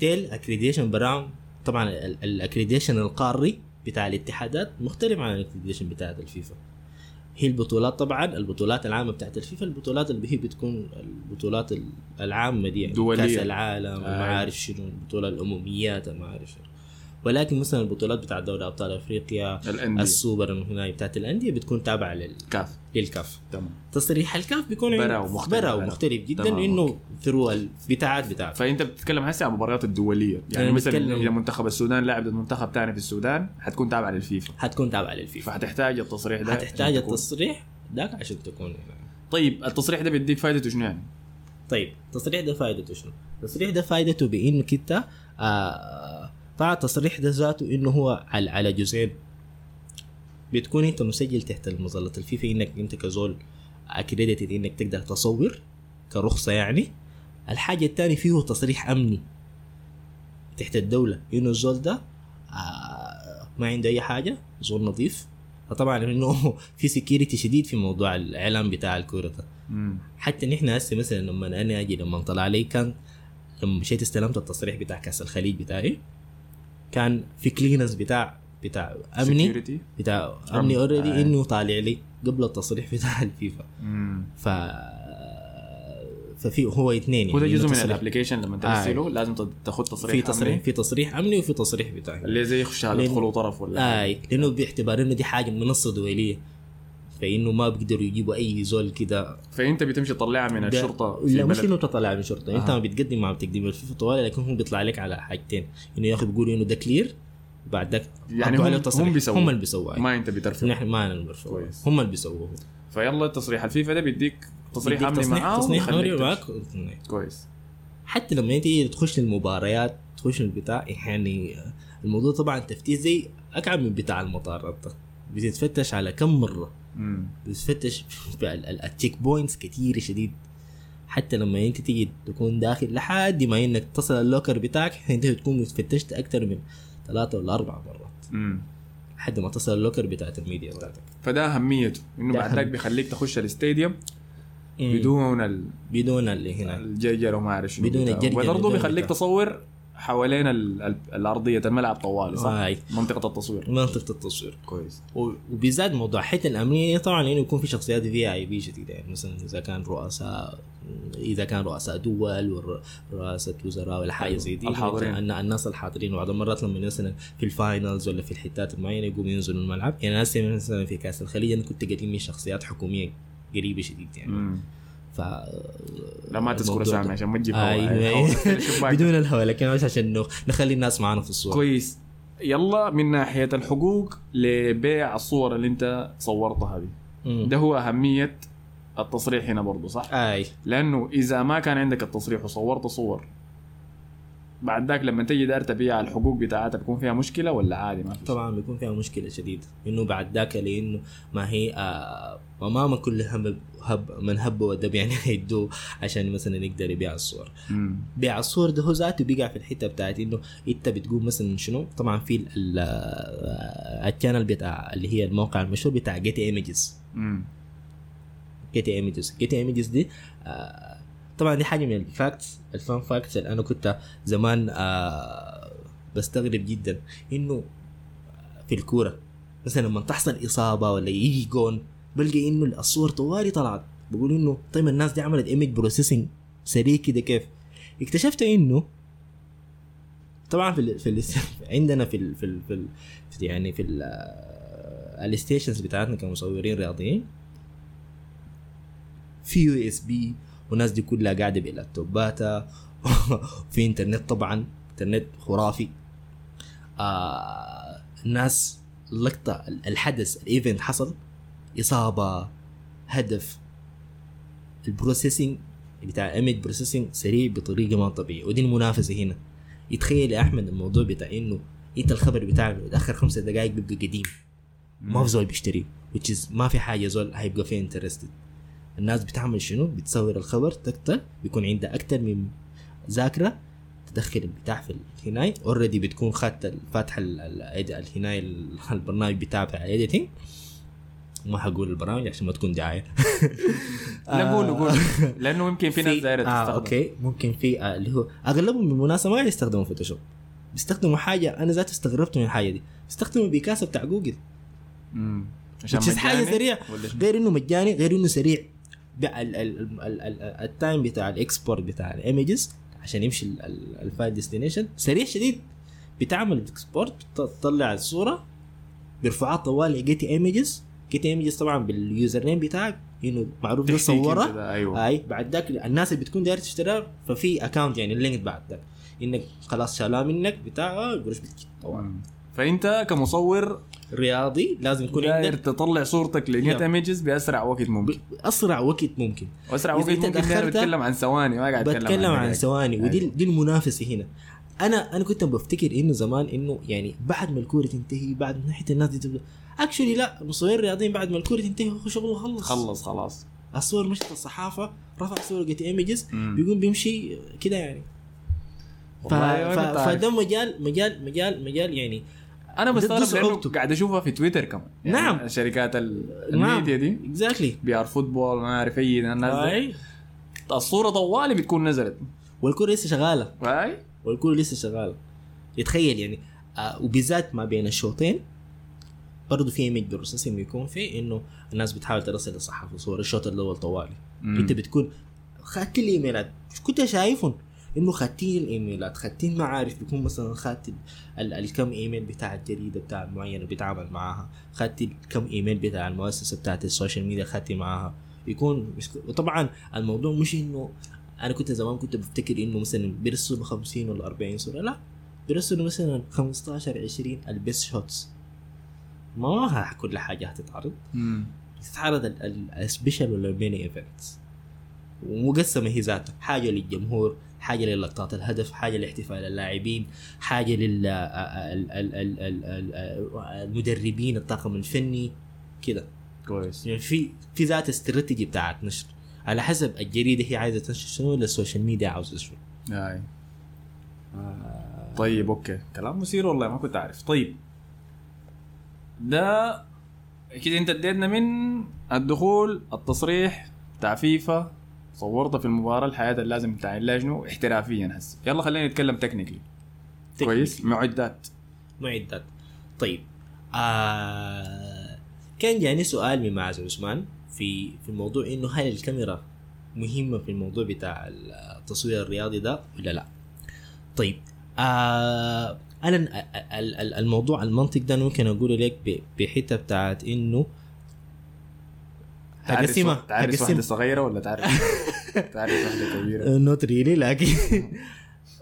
till accreditation براو طبعا ال accreditation القاري بتاع الاتحادات مختلف عن ال accreditation بتاع الفيفا هي البطولات طبعا البطولات العامة بتاعت الفيفا البطولات اللي هي بتكون البطولات العامة دي يعني دولية. كاس العالم آه. وما عارف شنو البطولة الأمميات ما عارف شنو ولكن مثلا البطولات بتاعت دوري أبطال أفريقيا الأندية. السوبر هناك بتاعت الأندية بتكون تابعة لل... كاف. للكاف. تمام. تصريح الكاف بيكون براو مختلف. براو براو. مختلف جدا لأنه through البتاعات بتاعته. فأنت بتتكلم هسه عن المباريات الدولية. يعني مثلا اذا منتخب السودان لعب ضد منتخب ثاني في السودان حتكون تابعه للفيفا. حتكون تابعه للفيفا. فحتحتاج التصريح ده حتحتاج التصريح ذاك عشان تكون طيب التصريح ده بيديك فائدته شنو يعني؟ طيب التصريح ده فائدته شنو؟ التصريح ده فائدته بانك انت آه طبعا التصريح ده ذاته إنه هو على على جزئين. بتكون أنت مسجل تحت مظله الفيفا إنك أنت كزول accredited إنك تقدر تصور كرخصة يعني. الحاجة الثانية فيه تصريح أمني تحت الدولة إنه الزول ده آه ما عنده أي حاجة زول نظيف. فطبعا إنه في security شديد في موضوع الإعلام بتاع الكورة. حتى نحن هسه مثلا لما أنا أجي لما طلع لي كان لما مشيت استلمت التصريح بتاع كأس الخليج بتاعي. كان في clearance بتاع بتاع أمني Security. بتاع أمني already آه. إنه طالع لي قبل التصريح بتاع الفيفا مم. ف ففي هو اثنين هو ده يعني جزء من ال application لما ترسله لازم تاخذ تصريح في تصريح أمني. في تصريح أمني وفي تصريح بتاعي اللي زي شهاده لأن- دخول طرف ولا اي لأنه باعتبار إنه دي حاجة منصة دولية فانه ما بيقدروا يجيبوا أي زول كده فأنت بتمشي تطلعها من الشرطة في لا مش إنه تطلع من شرطه أنت آه. ما بتقدم مع بتقديم الفيفا طوالي لكن هم بيطلع لك على حاجتين إنه يا أخي بيقولوا إنه ده clear بعد ذاك يعني هم-. هم بيسووه. هم اللي بيسووها ما أنت بترفض نحن ما أنا. كويس. هم اللي بيسووه فيلا تصريح الفيفا ده بيديك تصريح امني معاه تصريح امني معاك. كويس حتى لما أنت تخش المباريات تخش البتاع يعني الموضوع طبعا تفتيش زي أكعب من بتاع المطارات ده بتتفتش على كم مرة. بتفتش ال check points كتير شديد حتى لما انت تيجي تكون داخل لحد ما انك تصل ال locker بتاعك انت بتكون فتشت أكثر من ثلاثة ولا أربع مرات. لحد ما تصل ال locker بتاعت الميديا بتاعتك فده أهميته إنه ده بعد ذاك. بيخليك تخش ال stadium بدون ال- بدون اللي هنا الجرجر وما أعرف شنو بدون. الجرجر وبرضه بيخليك. تصور حوالين ال- ال- الأرضية الملعب طوالي صح؟ هاي منطقة التصوير منطقة التصوير كويس وبالذات موضوع الحته الأمنية طبعا لأنه يكون في شخصيات VIP شديده يعني مثلا إذا كان رؤساء إذا كان رؤساء دول ورئاسه وزراء ولا حاجة أيوة. زي دي الحاضرين. الن- الناس الحاضرين بعض المرات لما مثلا في الفاينلز ولا في الحتات المعينة يقوموا ينزلوا الملعب يعني هسه مثلا في كأس الخليج أنا كنت قديم من شخصيات حكومية قريبة شديد يعني مم. ف لا ما تذكر أسامي عشان ما تجيب. حاول الشباك. بدون الهواء لكن بس عشان نخلي الناس معانا في الصورة كويس يلا من ناحية الحقوق لبيع الصور اللي انت صورتها دي. ده هو أهمية التصريح هنا برضه صح؟ أي لأنه إذا ما كان عندك التصريح وصورت صور بعد ذاك لما تجي داير تبيع الحقوق بتاعتها بيكون فيها مشكلة ولا عادي ما في طبعا بيكون فيها مشكلة شديدة إنه بعد ذاك لأنه ما هي آه امام كل هم هب من هب ودب يعني هيدوه عشان مثلا يقدر يبيع الصور. مم. بيع الصور ده هو ذاته بيقع في الحتة بتاعت إنه إنت بتقول مثلا شنو؟ طبعا في ال- ال- آه، بتاع اللي هي الموقع المشهور بتاع جيت ايمجز. Getty Images Getty Images دي آه طبعا دي حاجة من ال facts ال fun facts اللي أنا كنت زمان آه بستغرب جدا إنه في الكورة مثلا لما تحصل إصابة ولا يجي جون بلقى إنه الصور طوالي طلعت. بقول إنه طيب الناس دي عملت image processing سريع كده كيف؟ اكتشفت إنه طبعا في ال في ال عندنا في ال في, ال في, ال يعني في ال- آه، ال stations بتاعتنا كمصورين رياضيين في USB والناس دي كلها قاعدة بلابتوباتها وفي انترنت طبعا انترنت خرافي. آه الناس اللقطه الحدث ال event حصل إصابة هدف. ال processing بتاع image processing سريع بطريقة ما طبيعية. ودي المنافسة هنا. يتخيل يا أحمد الموضوع بتاع إنه أنت الخبر بتاعك متاخر خمسة دقائق بيبقى قديم. ما في زول بيشتري which is ما في حاجة زول هيبقى فيها interested الناس بتعمل شنو؟ بتصور الخبر تقتل بيكون عندها أكتر من ذاكرة تدخل البتاع في الهناي already بتكون خدت فاتحه ال- ال- الهناي ال- البرنامج بتاع بتاع ال editing ما حقول البرامج عشان ما تكون دعايه لا قول قول لأنه يمكن في ناس دايرة آه تستخدم. okay. ممكن في آه اللي هو أغلبهم بالمناسبة ما قاعد يستخدموا Photoshop بيستخدموا حاجة أنا ذاتي استغربت من الحاجة دي. بيستخدموا Picasa بتاع جوجل مم. عشان حاجة شنو؟ غير إنه مجاني غير إنه سريع. ال time بتاع ال export بتاع ال images عشان يمشي ال- ال- ال file destination سريع شديد. بتعمل export تطلع الصورة. بيرفعها طوال Getty Images Getty Images طبعا بال user name بتاعك إنه معروف ده كده، أيوه. أي بعد ذاك الناس اللي بتكون دايرة تشتريها ففي account يعني ال link بعد ذاك. إنك خلاص شالها منك بتاع آه، طوال مم. فأنت كمصور رياضي لازم يكون داير عندك تطلع صورتك يلا. images بأسرع وقت ممكن أسرع وقت ممكن واسرع وقت ممكن دخلتها- بتكلم عن ثواني ما قاعد بتكلم عن دقائق. ثواني ودي أيوة. دي المنافسة هنا أنا أنا كنت بفتكر إنه زمان إنه يعني بعد ما الكورة تنتهي بعد من ناحية الناس دي تبدأ actually لا المصورين الرياضيين بعد ما الكورة تنتهي هو شغله خلص خلص خلاص الصور مشت الصحافة رفع صورة Getty Images. بيقوم بيمشي كده يعني ف... ف... ما. فده مجال مجال مجال مجال يعني أنا بستغرب لأنه. قاعد أشوفها في تويتر كمان يعني نعم. شركات نعم. الميديا دي. exactly B/R Football ما أعرف أي الناس دي. الصورة طوالي بتكون نزلت. والكورة لسه شغالة. اي والكورة لسه شغالة. يتخيل يعني آه وبالذات ما بين الشوطين برضه في image processing بيكون في إنه الناس بتحاول ترسل الصحافة صور الشوط الأول طوالي. أنت بتكون خدت الايميلات كنت شايفهم. إنه خدتين الإيميلات خدتين معارف بيكون مثلا خدت ال- ال- الكم إيميل بتاع الجريدة بتاع معينة بيتعامل معاها خدت الكم إيميل بتاع المؤسسة بتاعت ال social media خدتي معاها. يكون مش وطبعا الموضوع مش إنه أنا كنت زمان كنت بفتكر إنه مثلا بيرسلوا 50 ولا 40 صورة لا بيرسلوا مثلا 15 20 ال best shots. ما كل حاجة هتتعرض. تتعرض ال special ولا ال main events ومقسمه هي ذاتها حاجة للجمهور حاجة للقطات الهدف حاجة لاحتفال اللاعبين حاجة لل ال- ال- ال- ال- ال- المدربين الطاقم الفني كده. كويس. يعني في في ذات استراتيجي بتاعت نشر. على حسب الجريدة هي عايزة تنشر شنو ولا ال social media عاوزة شنو. أي. طيب okay. كلام مثير والله ما كنت عارف. طيب. ده كده أنت اديتنا من الدخول التصريح بتاع فيفا صورت في المباراة الحية اللي لازم تعين شنو؟ احترافيا هسه. يلا خلينا نتكلم technically كويس؟ معدات. معدات. طيب. آه كان جاني سؤال من معز عثمان في في الموضوع إنه هل الكاميرا مهمة في الموضوع بتاع التصوير الرياضي ده ولا لا؟ طيب. آه أنا ال- ال- ال- الموضوع المنطق ده ممكن أقوله لك بحتة بتاعت إنه هقسمها تعرف هقسم واحدة صغيرة ولا تعرف تعرف واحدة كبيرة؟ نوت ريلي لكن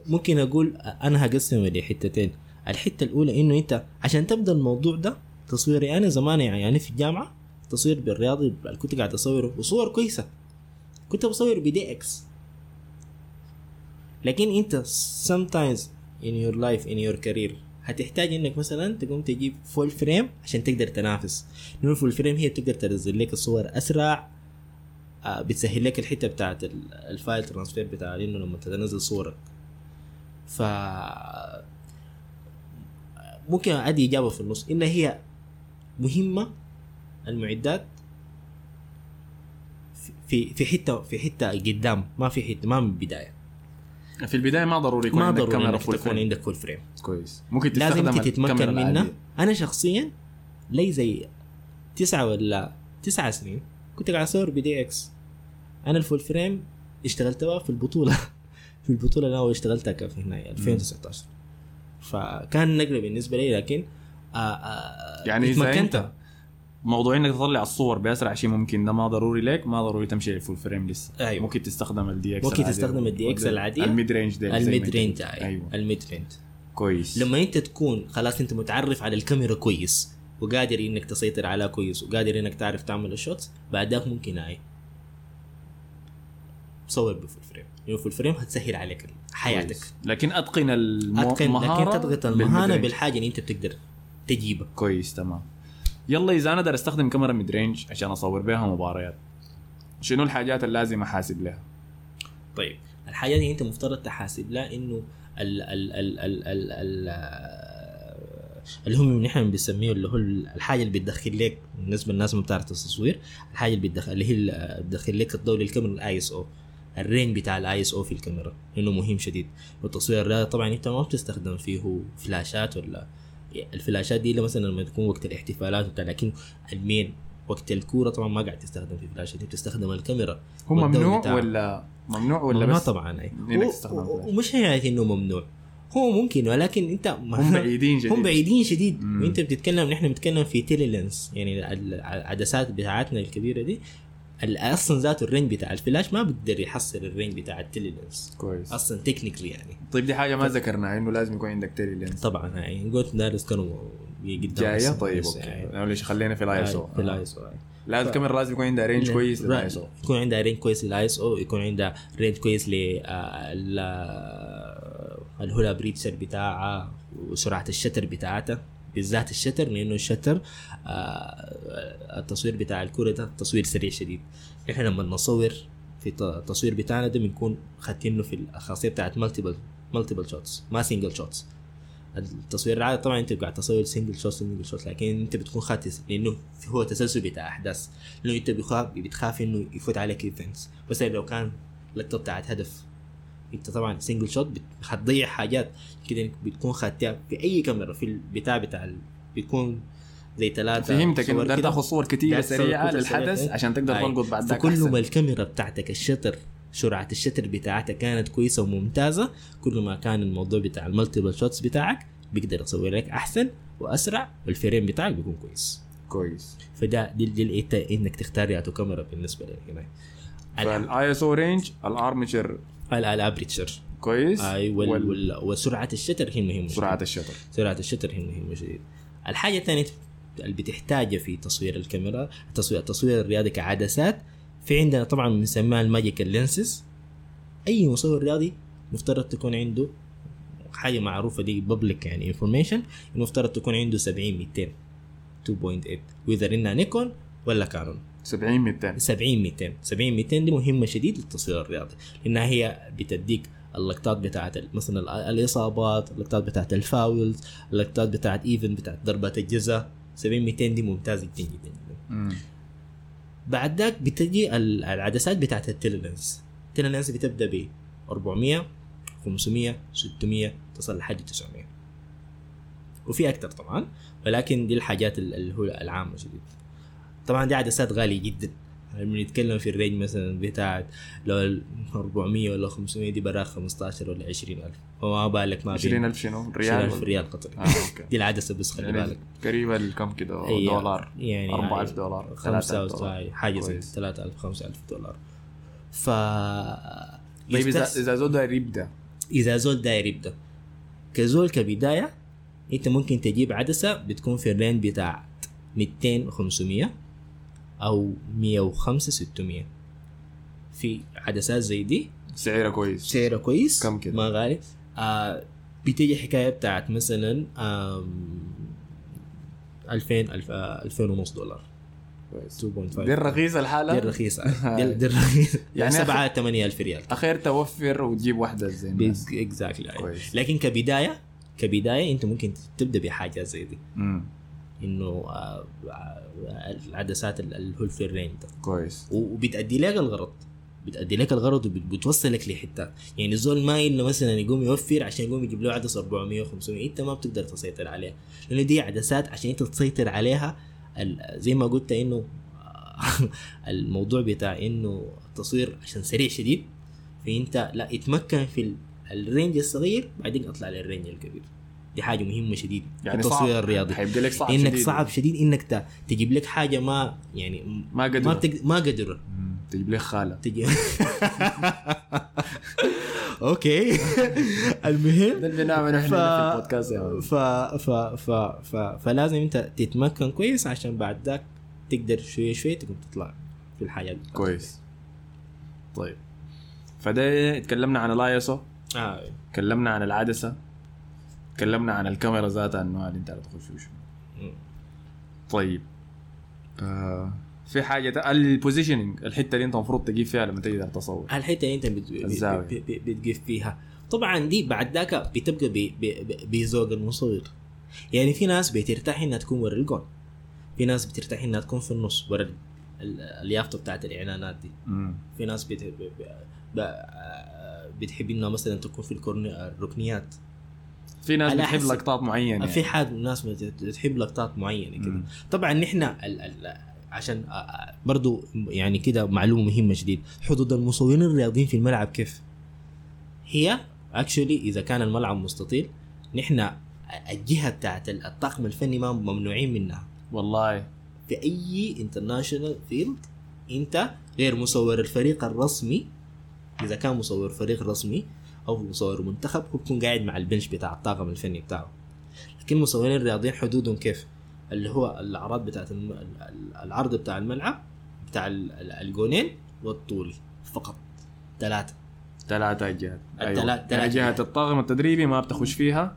ممكن أقول أنا هقسمها لحتتين. الحتة الأولى إنه أنت عشان تبدأ الموضوع ده تصويري أنا زمان يعني في الجامعة تصوير بالرياضي اللي كنت قاعد أصوره وصور كويسة. كنت بصور ب DX لكن أنت sometimes in your life in your career هتحتاج إنك مثلا تقوم تجيب full frame عشان تقدر تنافس. لأنه ال full frame هي بتقدر تنزل لك الصور أسرع آه، بتسهل لك الحتة بتاعت ال- ال file transfer بتاع إنه لما تنزل صورك. ف ممكن ادي اجابه في النص. ان هي مهمة المعدات في في حتة في حتة قدام ما في حتة ما من البدايه في البداية ما ضروري يكون ما عندك ضروري كاميرا full تكون frame عندك full frame كويس. ممكن لازم تستخدم أنت تتمكن منها. أنا شخصيا لي زي تسعة ولا تسعة سنين كنت قاعد أصور ب DX. أنا ال full frame اشتغلت بقى في البطولة. في البطولة اللي أنا اشتغلتها كان في هنا 2019 فكان نقلة بالنسبة لي لكن آه آه يعني اذا اتمكنت. انت موضوع إنك تطلع الصور بأسرع شيء ممكن ده ما ضروري لك ما ضروري تمشي لل full frame لسه. أيوة. ممكن تستخدم ال DX ممكن تستخدم ال DX العادية؟ ال mid range ده ال mid range قلت. أيوه. ال mid range كويس. لما أنت تكون خلاص أنت متعرف على الكاميرا كويس وقادر إنك تسيطر عليها كويس وقادر إنك تعرف تعمل ال shots بعد ذاك ممكن أي. صور ب full frame لأنه full frame هتسهل عليك حياتك. كويس. لكن أتقن المهاره لكن تضغط range. بالحاجة اللي أنت بتقدر تجيبها. كويس تمام. يلا إذا أنا أقدر أستخدم كاميرا mid range عشان أصور بها مباريات. شنو الحاجات اللي لازم أحاسب لها؟ طيب الحاجة دي أنت مفترض تحاسب لها إنه ال ال ال ال ال ال اللي هم نحن بنسميه اللي هو الحاجة اللي بتدخل لك بالنسبة للناس ما بتعرف التصوير الحاجة اللي بتدخل اللي هي اللي بتدخل لك الضوء للكاميرا الاي اس أو ال range بتاع الاي اس أو في الكاميرا لأنه مهم شديد. والتصوير الرياضي طبعا أنت ما بتستخدم فيه فلاشات ولا الفلاشات دي مثلا لما تكون وقت الاحتفالات وبتاع لكن ال main وقت الكورة طبعا ما قاعد تستخدم في فلاشات دي بتستخدم الكاميرا هو ممنوع. ولا ممنوع ولا ممنوع بس طبعا أي. ومش حكايه إنه ممنوع هو ممكن ولكن أنت ما هم بعيدين جدا هم بعيدين شديد مم. وأنت بتتكلم نحن بنتكلم في tele lens يعني ال- العدسات بتاعتنا الكبيرة دي أصلا ذاته ال range بتاع الفلاش ما بيقدر يحصل ال range بتاع ال tele lens كويس. أصلا technically يعني. طيب دي حاجة ما ذكرناها إنه لازم يكون عندك tele lens طبعا يعني قلت دارس كانوا قدام جاية؟ طيب okay. يعني. ليش خلينا في الاي اس أو في الاي اس أو لا الكاميرا لازم يكون عندها range كويس للاي اس أو يكون عندها range كويس للاي اس أو يكون عندها range كويس ل ال whole aperture بتاعها وسرعة ال shutter بتاعتها. بالذات ال shutter لأنه ال shutter آه، التصوير بتاع الكورة ده تصوير سريع شديد. إحنا لما نصور في الت- التصوير بتاعنا ده بنكون خاتينه في الخاصية بتاعت multiple multiple shots ما single shots التصوير العادي طبعا أنت قاعد تصور single shot single shot لكن أنت بتكون خاتس لأنه هو تسلسل بتاع أحداث. لأنه أنت بتخاف بتخاف إنه يفوت عليك events بس لو كان لقطه بتاعت هدف أنت طبعا single shot هتضيع حاجات. كده بتكون خاتيها في أي كاميرا في البتاع بتاع. بيكون زي ثلاثة فهمتك إنه بدك تاخذ صور كثيره سريعة للحدث. عشان تقدر. تلقط بعد ذاك فكل ما الكاميرا بتاعتك ال shutter سرعة ال shutter بتاعتها كانت كويسة وممتازة. كل ما كان الموضوع بتاع ال multiple shots بتاعك بيقدر يصور لك أحسن وأسرع وال frame بتاعك بيكون كويس. كويس. فده دي, دي إنك تختار ياتو كاميرا بالنسبة لك هنا. فالاي اس أو رينج الارمتشر الابريتشر كويس. أي وال وال- وسرعة ال shutter هي مهمة سرعة. ال shutter سرعة ال shutter هي مهمة شديد الحاجة الثانية اللي بتحتاجها في تصوير الكاميرا التصوير التصوير الرياضي كعدسات. في عندنا طبعا بنسميها ال magical lenses. أي مصور رياضي مفترض تكون عنده حاجة معروفة دي public يعني information المفترض تكون عنده 70 200 2.8 وإذا انها نيكون ولا كانون؟ 70 200 70 200 70 200 دي مهمة شديد للتصوير الرياضي لأنها هي بتديك اللقطات بتاعت مثلا ال- الإصابات اللقطات بتاعت ال fouls اللقطات بتاعت even بتاعت ضربات الجزاء. 70 200 دي ممتازة جدا جدا. جدا. بعد ذاك بتجي ال- العدسات بتاعت التيلينس التيلينس بتبدأ ب 400 500 600 تصل لحد 900 وفي أكثر طبعا ولكن دي الحاجات ال- اللي هو العامة شديد. طبعا دي عدسات غالية جدا. بنتكلم في ال range مثلا بتاعت لو ال 400 ولا 500 دي براك 15 ولا 20000 فما بالك ما 20000 شنو؟ ريال 20000 ولا؟ ريال قطري آه دي العدسه بس خلي يعني بالك. قريبة لكم كده هي دولار. يعني 4000 دولار 5 3000 دولار. حاجة زي كويس. 3000 5000 دولار. ف طيب اذا إذا زول داير يبدا إذا زول داير يبدا كزول كبداية أنت ممكن تجيب عدسة بتكون في ال range بتاع 200 500 أو 105 600 في عدسات زي دي. سعرها كويس. سعرها كويس. كم كده؟ ما غالي. آه بتيجي حكاية بتاعت مثلا آم، 2000 ألف آه، 2000 ونص دولار. كويس. 2.5 دي الرخيصة الحالة دي الرخيصة. دي الرخيصة. يعني يعني 7 8000 ريال. اخير توفر وتجيب واحدة زي اكزاكتلي كويس. لكن كبداية كبداية أنت ممكن تبدأ بحاجة زي دي. إنه آه، العدسات ال- اللي هو ده. كويس. وبتأدي لك الغرض. بتأدي لك الغرض وبتوصلك لحتات يعني الزول ما الا مثلا يقوم يوفر عشان يقوم يجيب له عدسة 400 و500 أنت ما بتقدر تسيطر عليها. لأنه دي عدسات عشان أنت تسيطر عليها زي ما قلت إنه الموضوع بتاع إنه التصوير عشان سريع شديد. فأنت لازم تتمكن في ال- ال range الصغير بعدين أطلع لل range الكبير. دي حاجة مهمة شديد يعني التصوير الرياضي. حيبقى لك صعب انك شديد. صعب شديد إنك تجيب لك حاجة ما يعني ما قدر ما بتق... ما قدر. تجيب لك خالة. تجي. okay. المهم ده اللي بنعمله إحنا في البودكاست يا man. ف... ف... ف... ف... فلازم أنت تتمكن كويس عشان بعد ذاك تقدر شوية شوية تقوم تطلع في الحياة. كويس. طيب. فده اتكلمنا عن الآيسو. آه. تكلمنا عن العدسة. تكلمنا عن الكاميرا ذاتها اللي أنت تخش مم. طيب. آه. في حاجة تا- ال positioning الحتة اللي انت المفروض تجيب فيها لما تقدر تصور الحتة اللي انت بت... بت- الزاوية. بت- بت- بتقف فيها طبعا دي بعد ذاك بتبقى بذوق المصور يعني في ناس بترتاح إنها تكون ورا الجون في ناس بترتاح إنها تكون في النص ورا ال- ال- اليافطة بتاعت الاعلانات دي مم. في ناس. ب... بتحب إنها مثلا تكون في. الركنيات في ناس بتحب. لقطات معينة في يعني. حال ناس بت- بتحب لقطات معينة كده. طبعا نحن. عشان آه، آه، برضو يعني كده معلومة مهمة شديد. حدود المصورين الرياضيين في الملعب كيف؟ هي اكشولي إذا كان الملعب مستطيل نحن الجهة بتاعت الطاقم الفني ما ممنوعين منها. والله. في أي international field أنت غير مصور الفريق الرسمي إذا كان مصور فريق رسمي أو مصور منتخب هو بيكون قاعد مع ال bench بتاع الطاقم الفني بتاعه. لكن المصورين الرياضيين حدودهم كيف؟ اللي هو الأعراض بتاعت الم... ال- العرض بتاع الملعب بتاع ال- ال- الجونين والطول فقط. ثلاثة. ثلاثة جهات أيوة. يعني جهات. الطاقم التدريبي ما بتخش فيها.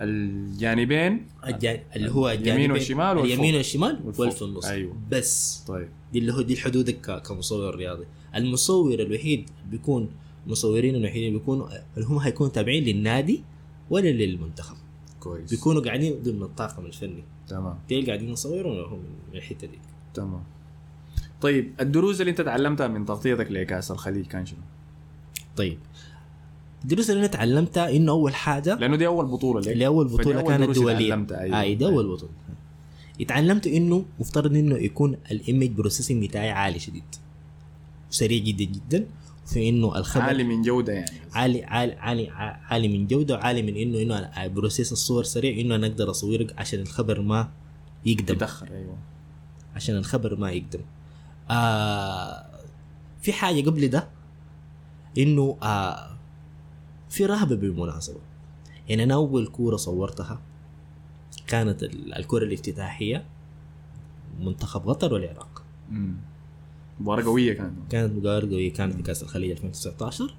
الجانبين. الجان... اللي هو اليمين الجانبين- والشمال والفوق. اليمين والشمال والفوق. والفي النص. أيوة. بس. طيب. دي اللي هو دي الحدود ك- كمصور رياضي. المصور الوحيد بيكون مصورين الوحيدين بيكونوا اللي هم هيكونوا تابعين للنادي ولا للمنتخب. كويس. بيكونوا قاعدين ضمن الطاقم الفني. تمام. تلاقي قاعدين يصوروا هم من الحتة دي؟ تمام. طيب الدروس اللي انت تعلمتها من تغطيتك لكأس الخليج كان شنو؟ طيب. الدروس اللي أنا تعلمتها إنه أول حاجة لأنه دي أول بطولة لك اللي اول بطولة أول كانت دولية. تعلمتها، أيوة. اي ده أول بطولة. اتعلمت إنه مفترض إنه يكون ال image processing بتاعي عالي شديد. سريع جدا جدا. في إنه الخبر عالي من جودة يعني. عالي عالي عالي عالي من جودة وعالي من إنه إنه أنا process الصور سريع إنه أنا أقدر أصورك عشان الخبر ما يقدم. يتأخر أيوه. عشان الخبر ما يقدم. آه في حاجة قبل ده إنه آه في رهبة بالمناسبة. يعني أنا أول كورة صورتها كانت ال- الكوره الافتتاحية منتخب قطر والعراق. مباراة قوية كانت. كانت مقابله قوية كانت في كأس الخليج 2019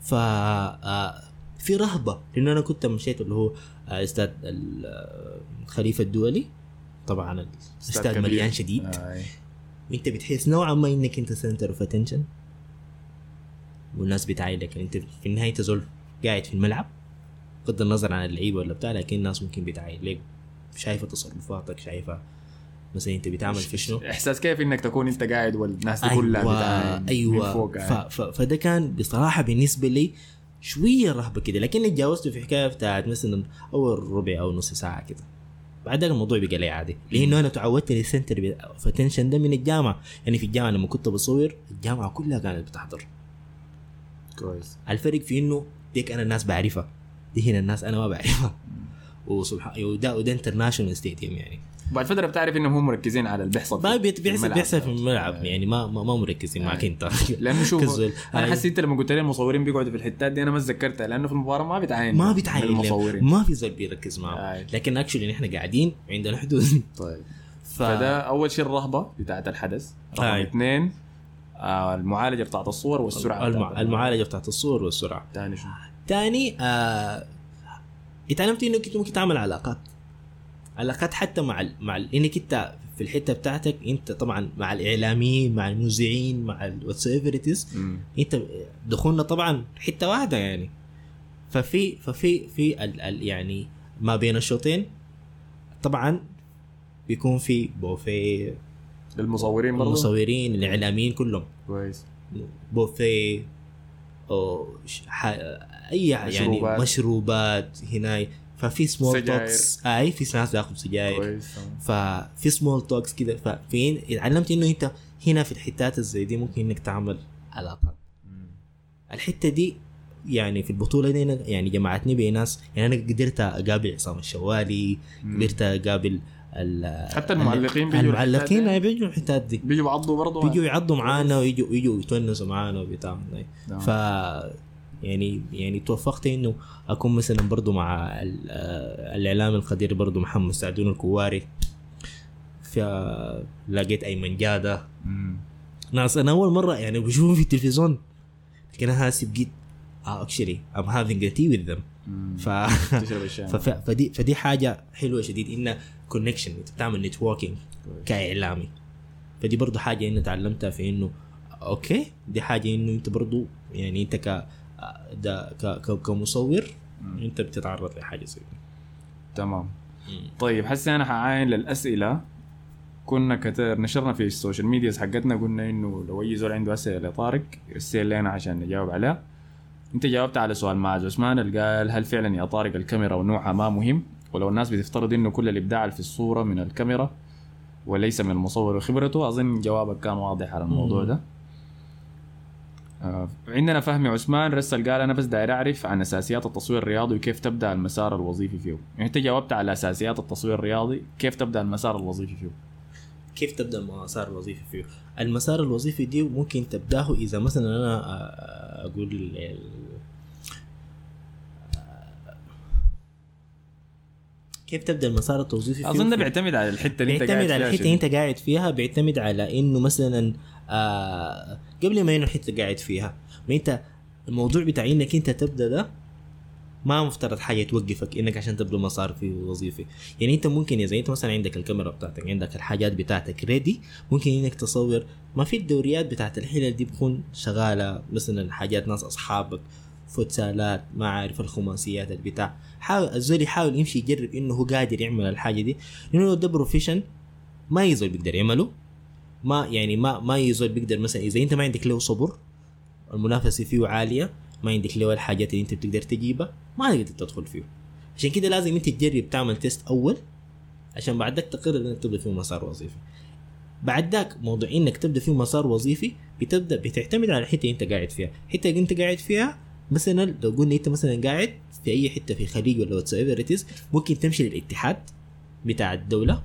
ف آه، في رهبة لأنه أنا كنت مشيت اللي هو آه، استاد ال- آه، الدولي. طبعا الاستاد. مليان شديد. آه. وانت بتحس نوعا ما إنك أنت center of attention والناس بتعاين لك أنت في النهاية تزول قاعد في الملعب بغض النظر عن اللعيبة ولا بتاع لكن الناس ممكن بتعاين لك شايفة تصرفاتك شايفة مثلا أنت بتعمل في شنو؟ إحساس كيف إنك تكون أنت قاعد والناس دي كلها بتعاين من أيوه. فوق ف... قاعد. ف... فده كان بصراحة بالنسبة لي شوية رهبة كده. لكن اتجاوزته في حكاية بتاعت مثلا أول ربع أو نص ساعة كده. بعد ذاك الموضوع بقى لي عادي. لأنه أنا تعودت لل center of attention ده من الجامعة. يعني في الجامعة لما كنت بصور الجامعة كلها كانت بتحضر. كويس. الفرق في إنه ديك أنا الناس بعرفها. دي هنا الناس أنا ما بعرفها. وسبحان وده وده international stadium يعني. بعد فتره بتعرف إنهم هم مركزين على اللي بيحصل ما بيحصل. بيحصل في الملعب. يعني ما ما, مركزين معك آه. أنت لأنه شوف. أنا آه. حسيت لما قلت لي المصورين بيقعدوا في الحتات دي أنا ما تذكرتها لأنه في المباراة ما بيتعاين ما بيتعين لهم. المصورين ما في زول بيركز معه آه. لكن actually نحن قاعدين عندنا حدود طيب ف... فده أول شيء الرهبة بتاعت الحدث رقم. اثنين آه المعالجة بتاعت الصور والسرعة. بتاعت المعالجة بتاعت الصور والسرعة ثاني شو تاني آه... اتعلمت انك انت ممكن تعمل علاقات علاقات حتى مع ال... مع ال... انك انت في الحتة بتاعتك انت طبعا مع الإعلاميين مع المذيعين مع مم. انت دخولنا طبعا حتة واحدة يعني. ففي ففي في ال ال يعني ما بين الشوطين طبعا بيكون في بوفيه. للمصورين برضه المصورين الاعلاميين كلهم. كويس. بوفيه أو ش- ح- أي يعني مشروبات. مشروبات هنا ففي small. talks أي في ناس بياخذوا سجاير. ففي small talks كده. ففي علمت إنه أنت هنا في الحتات الزي دي ممكن إنك تعمل علاقات. الحتة دي يعني في البطولة دي يعني جمعتني بناس يعني أنا قدرت أقابل عصام الشوالي. قدرت أقابل حتى المعلقين بيجوا المعلقين؟ بيجوا الحتات دي. بيجوا يعضوا برضه بيجوا يعضوا معانا ويجوا يجوا يتونسوا معانا وبتاع. نعم. ف يعني يعني توفقت إنه أكون مثلا برضو مع آه، الإعلام القدير برضو محمد سعدون الكواري. فلقيت أيمن جادة. ناس أنا أول مرة يعني بشوفهم في التلفزيون. لكن أنا هسي بقيت آه actually I'm having. ف تشرب الشاي. فف- فدي فدي حاجة حلوة شديد انها connection أنت بتعمل networking كإعلامي. فدي برضو حاجة إني تعلمتها في إنه okay دي حاجة إنه أنت برضو يعني أنت ك ده كمصور. انت بتتعرض لحاجة زي دي. تمام. طيب حسي أنا حعاين للأسئلة. كنا كتر نشرنا في السوشيال ميديا حقتنا قلنا إنه لو أي زول عنده أسئلة لطارق يرسل لنا عشان نجاوب عليها. أنت جاوبت على سؤال معز عثمان اللي قال هل فعلا يا طارق الكاميرا ونوعها ما مهم؟ ولو الناس بتفترض إنه كل الإبداع في الصورة من الكاميرا وليس من المصور وخبرته أظن جوابك كان واضح على الموضوع. ده. عندنا فهمي عثمان رسل قال أنا بس داير أعرف عن أساسيات التصوير الرياضي وكيف تبدأ المسار الوظيفي فيه. يعني أنت جاوبت على أساسيات التصوير الرياضي كيف تبدأ المسار الوظيفي فيه؟ كيف تبدأ المسار الوظيفي فيه؟ المسار الوظيفي دي ممكن تبدأه إذا مثلا أنا آه، أقول كيف تبدأ المسار الوظيفي فيه؟ أظن بيعتمد على الحتة اللي أنت قاعد بيعتمد على فيها الحتة اللي أنت قاعد فيها بيعتمد على إنه مثلا آه قبل ما الحته قاعد فيها. ما انت الموضوع بتاع انك انت تبدأ ده ما مفترض حاجة توقفك انك عشان تبدا مسار في وظيفي يعني انت ممكن اذا انت مثلا عندك الكاميرا بتاعتك عندك الحاجات بتاعتك ready ممكن انك تصور. ما في الدوريات بتاعت الحلل دي بتكون شغالة مثلا حاجات ناس أصحابك فوتسالات ما عارف الخماسيات البتاع حاول الزول يحاول يمشي يجرب إنه هو قادر يعمل الحاجة دي. لأنه ده profession ما أي زول بيقدر يعمله. ما يعني ما ما أي زول بيقدر مثلا إذا أنت ما عندك له صبر المنافسة فيه عالية ما عندك له الحاجات اللي أنت بتقدر تجيبها ما تقدر تدخل فيه. عشان كده لازم أنت تجرب تعمل test أول عشان بعد ذاك تقرر إنك تبدأ فيه مسار وظيفي. بعد ذاك موضوع إنك تبدأ فيه مسار وظيفي بتبدأ بتعتمد على الحتة اللي أنت قاعد فيها. الحتة اللي أنت قاعد فيها مثلا لو قلنا أنت مثلا قاعد في أي حتة في خليج ولا واتس ممكن تمشي للاتحاد بتاع الدولة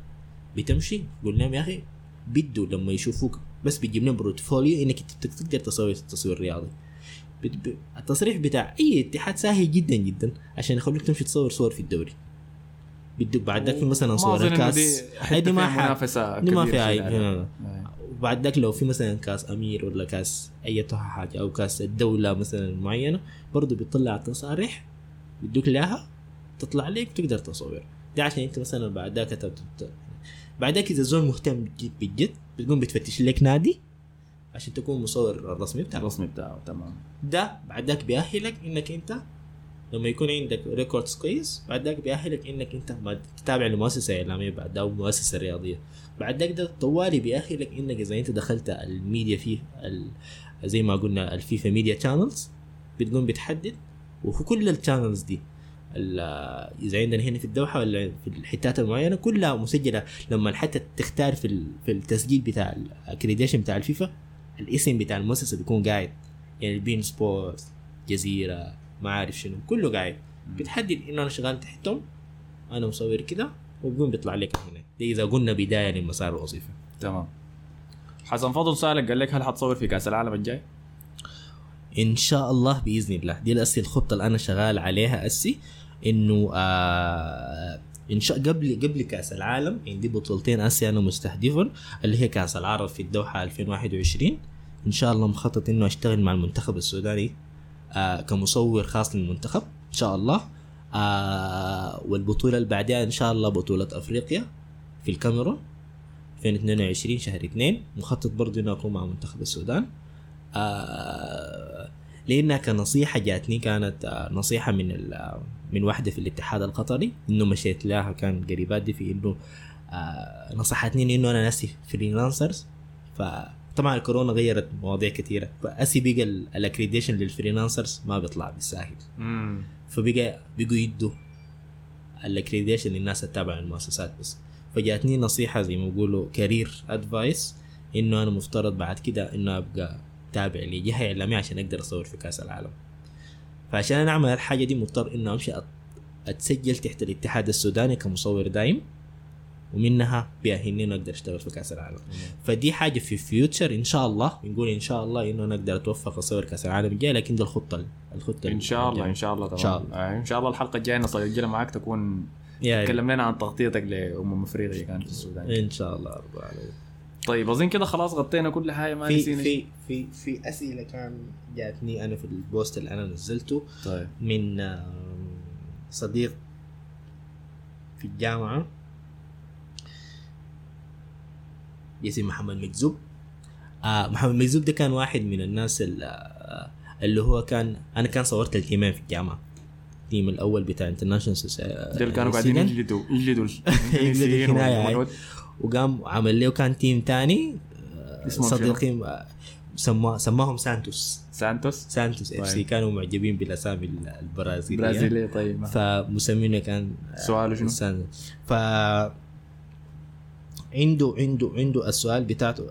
بتمشي تقول لهم يا أخي بدوا لما يشوفوك. بس بتجيب لهم portfolio إنك تقدر تصور تصوير رياضي التصريح بتاع أي اتحاد سهل جدا جدا عشان يخلوك تمشي تصور صور في الدوري. بدك بعد ذاك في مثلا صور الكاس. دي ما منافسه دي ما فيها شديدة. اي. وبعد ذاك لو في مثلا كاس أمير ولا كاس أي حاجة أو كاس الدولة مثلا معينة برضه بيطلع التصاريح بيدوك لها تطلع لك تقدر تصور. ده عشان أنت مثلا بعد ذاك تب- تب- بعد ذاك إذا زول مهتم جد بجد بتقوم بتفتش لك نادي عشان تكون مصور الرسمي بتاعك. الرسمي بتاعه تمام. ده بعد ذاك بيأهلك إنك أنت لما يكون عندك records كويس بعد ذاك بيأهلك إنك أنت ما تتابع لمؤسسه اعلاميه بعد ده أو مؤسسة رياضية. بعد ذاك ده طوالي بيأهلك إنك إذا أنت دخلت الميديا فيه ال- زي ما قلنا الفيفا media channels بتقوم بتحدد. وفي كل ال channels دي إذا عندنا هنا في الدوحة ولا في الحتات المعينة كلها مسجلة. لما حتى تختار في في التسجيل بتاع ال accreditation بتاع الفيفا الاسم بتاع المؤسسة بيكون قاعد. يعني ال beIN Sports جزيرة ما عارف شنو كله قاعد. بتحدد إنه أنا شغال تحتهم أنا مصور كده وبيقوم بيطلع لك هنا. دي إذا قلنا بداية للمسار الوظيفي تمام. حسن فضل سالك قال لك هل حتصور في كأس العالم الجاي؟ إن شاء الله بإذن الله. دي الهسي الخطة اللي أنا شغال عليها هسي. إنه آه إن شاء قبل قبل كأس العالم عندي بطولتين آسيا أنا مستهدفهم اللي هي كأس العرب في الدوحة 2021 إن شاء الله مخطط إنه أشتغل مع المنتخب السوداني آه كمصور خاص للمنتخب إن شاء الله. آه والبطولة اللي بعدها إن شاء الله بطولة أفريقيا في الكاميرون 2022 شهر 2 مخطط برضه إنه أكون مع منتخب السودان. آه لأنها كنصيحة جاتني كانت آه نصيحة من ال- من واحدة في الاتحاد القطري إنه مشيت لها كان قريبات دي في إنه آه نصحتني إنه أنا ناسي freelancers فطبعا الكورونا غيرت مواضيع كثيره فهسي بقى ال accreditation لل freelancers ما بيطلع بالساهل. فبقى بقوا يدوا ال accreditation للناس التابعه للمؤسسات بس. فجاتني نصيحة زي ما بيقولوا career advice إنه أنا مفترض بعد كده إنه أبقى تابع لجهة إعلامية عشان أقدر أصور في كأس العالم. فعشان أنا أعمل الحاجة دي مضطر انه امشي أتسجل تحت الاتحاد السوداني كمصور دايم ومنها بيأهلني انه أقدر أشتغل في كأس العالم. فدي حاجة في فيوتشر إن شاء الله بنقول إن شاء الله إنه أنا أقدر أتوفق أصور كأس العالم الجاي لكن دي الخطة الخطة إن شاء الله. إن شاء الله تمام إن شاء الله. آه، إن شاء الله الحلقة الجاية نسجلها معاك تكون يا تكلم لنا عن تغطيتك لأمم أفريقيا كانت في السودان. إن شاء الله. رب العالمين. طيب أظن كده خلاص غطينا كل حاجة ما في. في في في أسئلة كان جاتني أنا في ال post اللي أنا نزلته طيب. من صديق في الجامعة اسمه محمد مكذوب. آه محمد مكذوب ده كان واحد من الناس اللي, آه اللي هو كان أنا كان صورت ال team ين في الجامعة. ال team الأول بتاع international دول كانوا قاعدين يجلدوا يجلدوا. وقام عمل له كان team تاني آه، صديقين آه، سما سماهم سانتوس. سانتوس؟ سانتوس FC. طيب. كانوا معجبين بالأسامي البرازيلية. برازيلي طيب. فمسمنه كان سؤاله شنو؟ سان. ف عنده عنده عنده السؤال بتاعته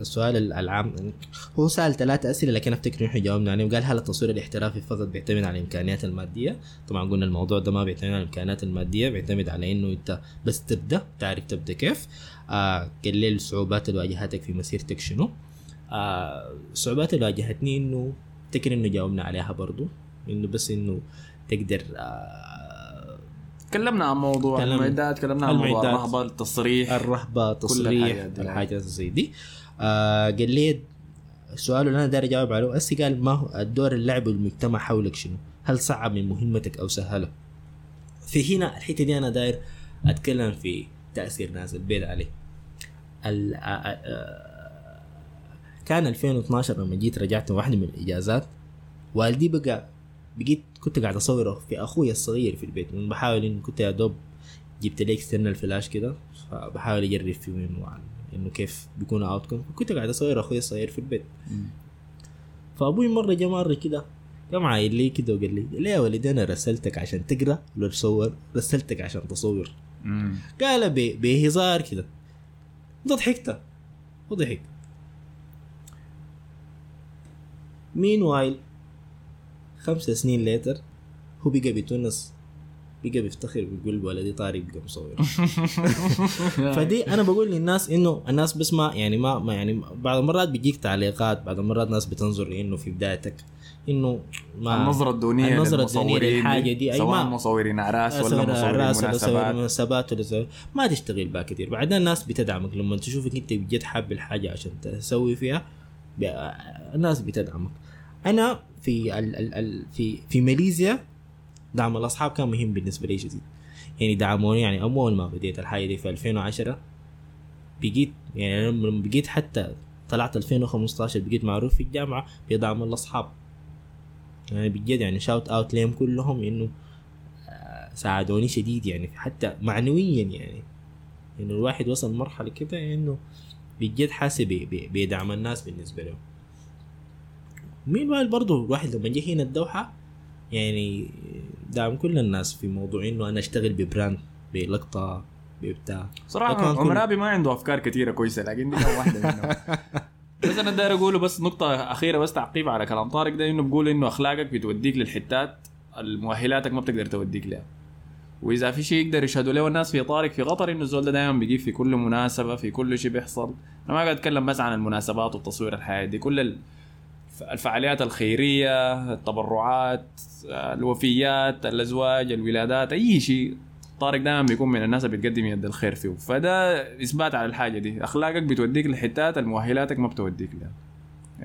السؤال العام هو سأل ثلاثة أسئلة لكن أفتكر إنه جاوبنا عليهم. قال هل التصوير الاحترافي فقط بيعتمد على الإمكانيات المادية؟ طبعا قلنا الموضوع ده ما بيعتمد على الإمكانيات المادية بيعتمد على إنه أنت بس تبدأ تعرف تبدأ كيف. آه قال لي الصعوبات اللي واجهتك في مسيرتك شنو؟ آه الصعوبات اللي واجهتني إنه أفتكر إنه جاوبنا عليها برضو إنه بس إنه تقدر آه تكلمنا عن موضوع. المعدات تكلمنا عن موضوع. الرهبة التصريح الرهبة الحاجات تصريح دي. الحاجات زي دي آه قال لي السؤال اللي أنا داير أجاوب عليه اسي قال ما هو الدور اللعب والمجتمع حولك شنو؟ هل صعب من مهمتك أو سهلة؟ في هنا الحتة دي أنا داير أتكلم في تأثير ناس البيت عليه. ال- كان 2012 لما جيت رجعت من واحدة من الإجازات. والدي بقى بقيت كنت قاعد أصوره في أخوي الصغير في البيت من بحاول إنه كنت يا دوب جبت لي external flash كده فبحاول أجرب فيه انه إنه كيف بيكون outcome كنت قاعد اصور أخوي الصغير في البيت. فأبوي مرة جا مرة كده قام عاين لي كده وقال لي قال لي يا ولدي أنا رسلتك عشان تقرأ ولا تصور رسلتك عشان تصور. قال بهزار كده. ضحكت وضحك meanwhile خمسة سنين later هو بقى بيتونس بقى بيفتخر بيقول ولدي طارق بقى مصور. فدي أنا بقول للناس إنه الناس بس ما يعني ما, ما يعني بعض المرات بيجيك تعليقات بعض المرات ناس بتنظر إنه في بدايتك إنه الدونية النظرة الدونية للمصورين للحاجة دي، أي سواء ما- مصورين اعراس ولا مصورين مناسبات. مناسبات ولا أصور- ما تشتغل بها كثير. بعدين الناس بتدعمك لما تشوفك أنت بجد حاب الحاجة عشان تسوي فيها الناس بتدعمك. أنا في ال ال ال في في ماليزيا دعم الأصحاب كان مهم بالنسبة لي شديد. يعني دعموني يعني اول ما بديت الحاجة دي في 2010 بقيت يعني لما بقيت حتى طلعت 2015 بقيت معروف في الجامعة بدعم الأصحاب. يعني بجد يعني shout out ليهم كلهم إنه آه، ساعدوني شديد يعني حتى معنويا يعني. إنه الواحد وصل مرحلة كده إنه بجد حاسس بدعم الناس بالنسبة له. مين برضه الواحد لما جه هنا الدوحة يعني دعم كل الناس في موضوع إنه أنا أشتغل ب brand بلقطة ببتاع. صراحة عمرابي ما عنده أفكار كثيره كويسة لكن دي واحدة منهم. بس أنا داير أقوله بس نقطة أخيرة بس تعقيب على كلام طارق ده إنه بقول إنه أخلاقك بتوديك للحتات المؤهلاتك ما بتقدر توديك لها. وإذا في شيء يقدر يشهدوا له الناس في طارق في قطر إنه الزول ده دائما بيجيب في كل مناسبة في كل شيء بيحصل. أنا ما قاعد أتكلم بس عن المناسبات والتصوير الحياة دي كل ال- الفعاليات الخيرية التبرعات الوفيات الأزواج الولادات أي شيء. طارق دائما بيكون من الناس اللي بتقدم يد الخير فيه. فده إثبات على الحاجة دي. أخلاقك بتوديك لحتات المؤهلاتك ما بتوديك لها.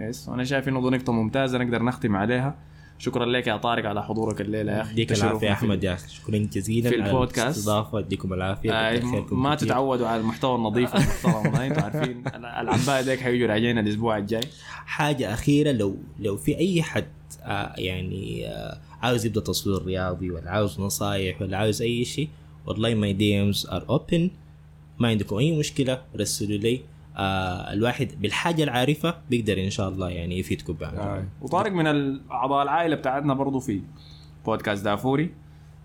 يس وأنا شايف إنه دي نقطة ممتازة نقدر نختم عليها. شكرا لك يا طارق على حضورك الليلة يا أخي. يديك العافية يا أحمد يا أخي. شكرا جزيلا في البودكاست. الاستضافة. يديكم العافية. آه ما كتير. تتعودوا على المحتوى النظيف المحترم ده أنتوا عارفين العباء ديك حيجوا راجعين الأسبوع الجاي. حاجة أخيرة لو لو في أي حد آه يعني آه عاوز يبدأ تصوير رياضي ولا عاوز نصايح ولا عاوز أي شيء والله my DMs are open ما عندكم أي مشكلة رسلوا لي. آه الواحد بالحاجة العارفة بيقدر إن شاء الله يعني يفيدكم بها وطارق من اعضاء العائلة بتاعتنا برضه في بودكاست دافوري.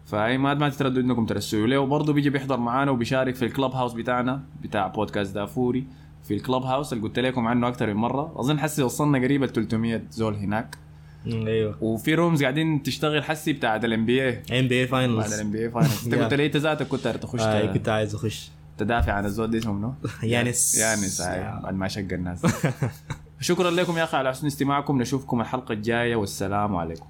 فاي ما ما تترددوا إنكم ترسلوا له وبرضه بيجي بيحضر معانا وبيشارك في ال Clubhouse بتاعنا بتاع بودكاست دافوري في ال Clubhouse. اللي قلت لكم عنه أكثر من مرة. أظن حسي وصلنا قريب ال 300 زول هناك. أيوه. وفي rooms قاعدين تشتغل حسي بتاعت الام بي اي ام بي اي فاينلز الام بي اي فاينلز انت. قلت لي انت ذاتك كنت تخش آه كنت عايز أخش. تدافع عن الزول ده اسمه منو؟ Giannis Giannis هاي بعد ما شق الناس. شكرا لكم يا أخي على حسن استماعكم. نشوفكم الحلقة الجاية. والسلام عليكم.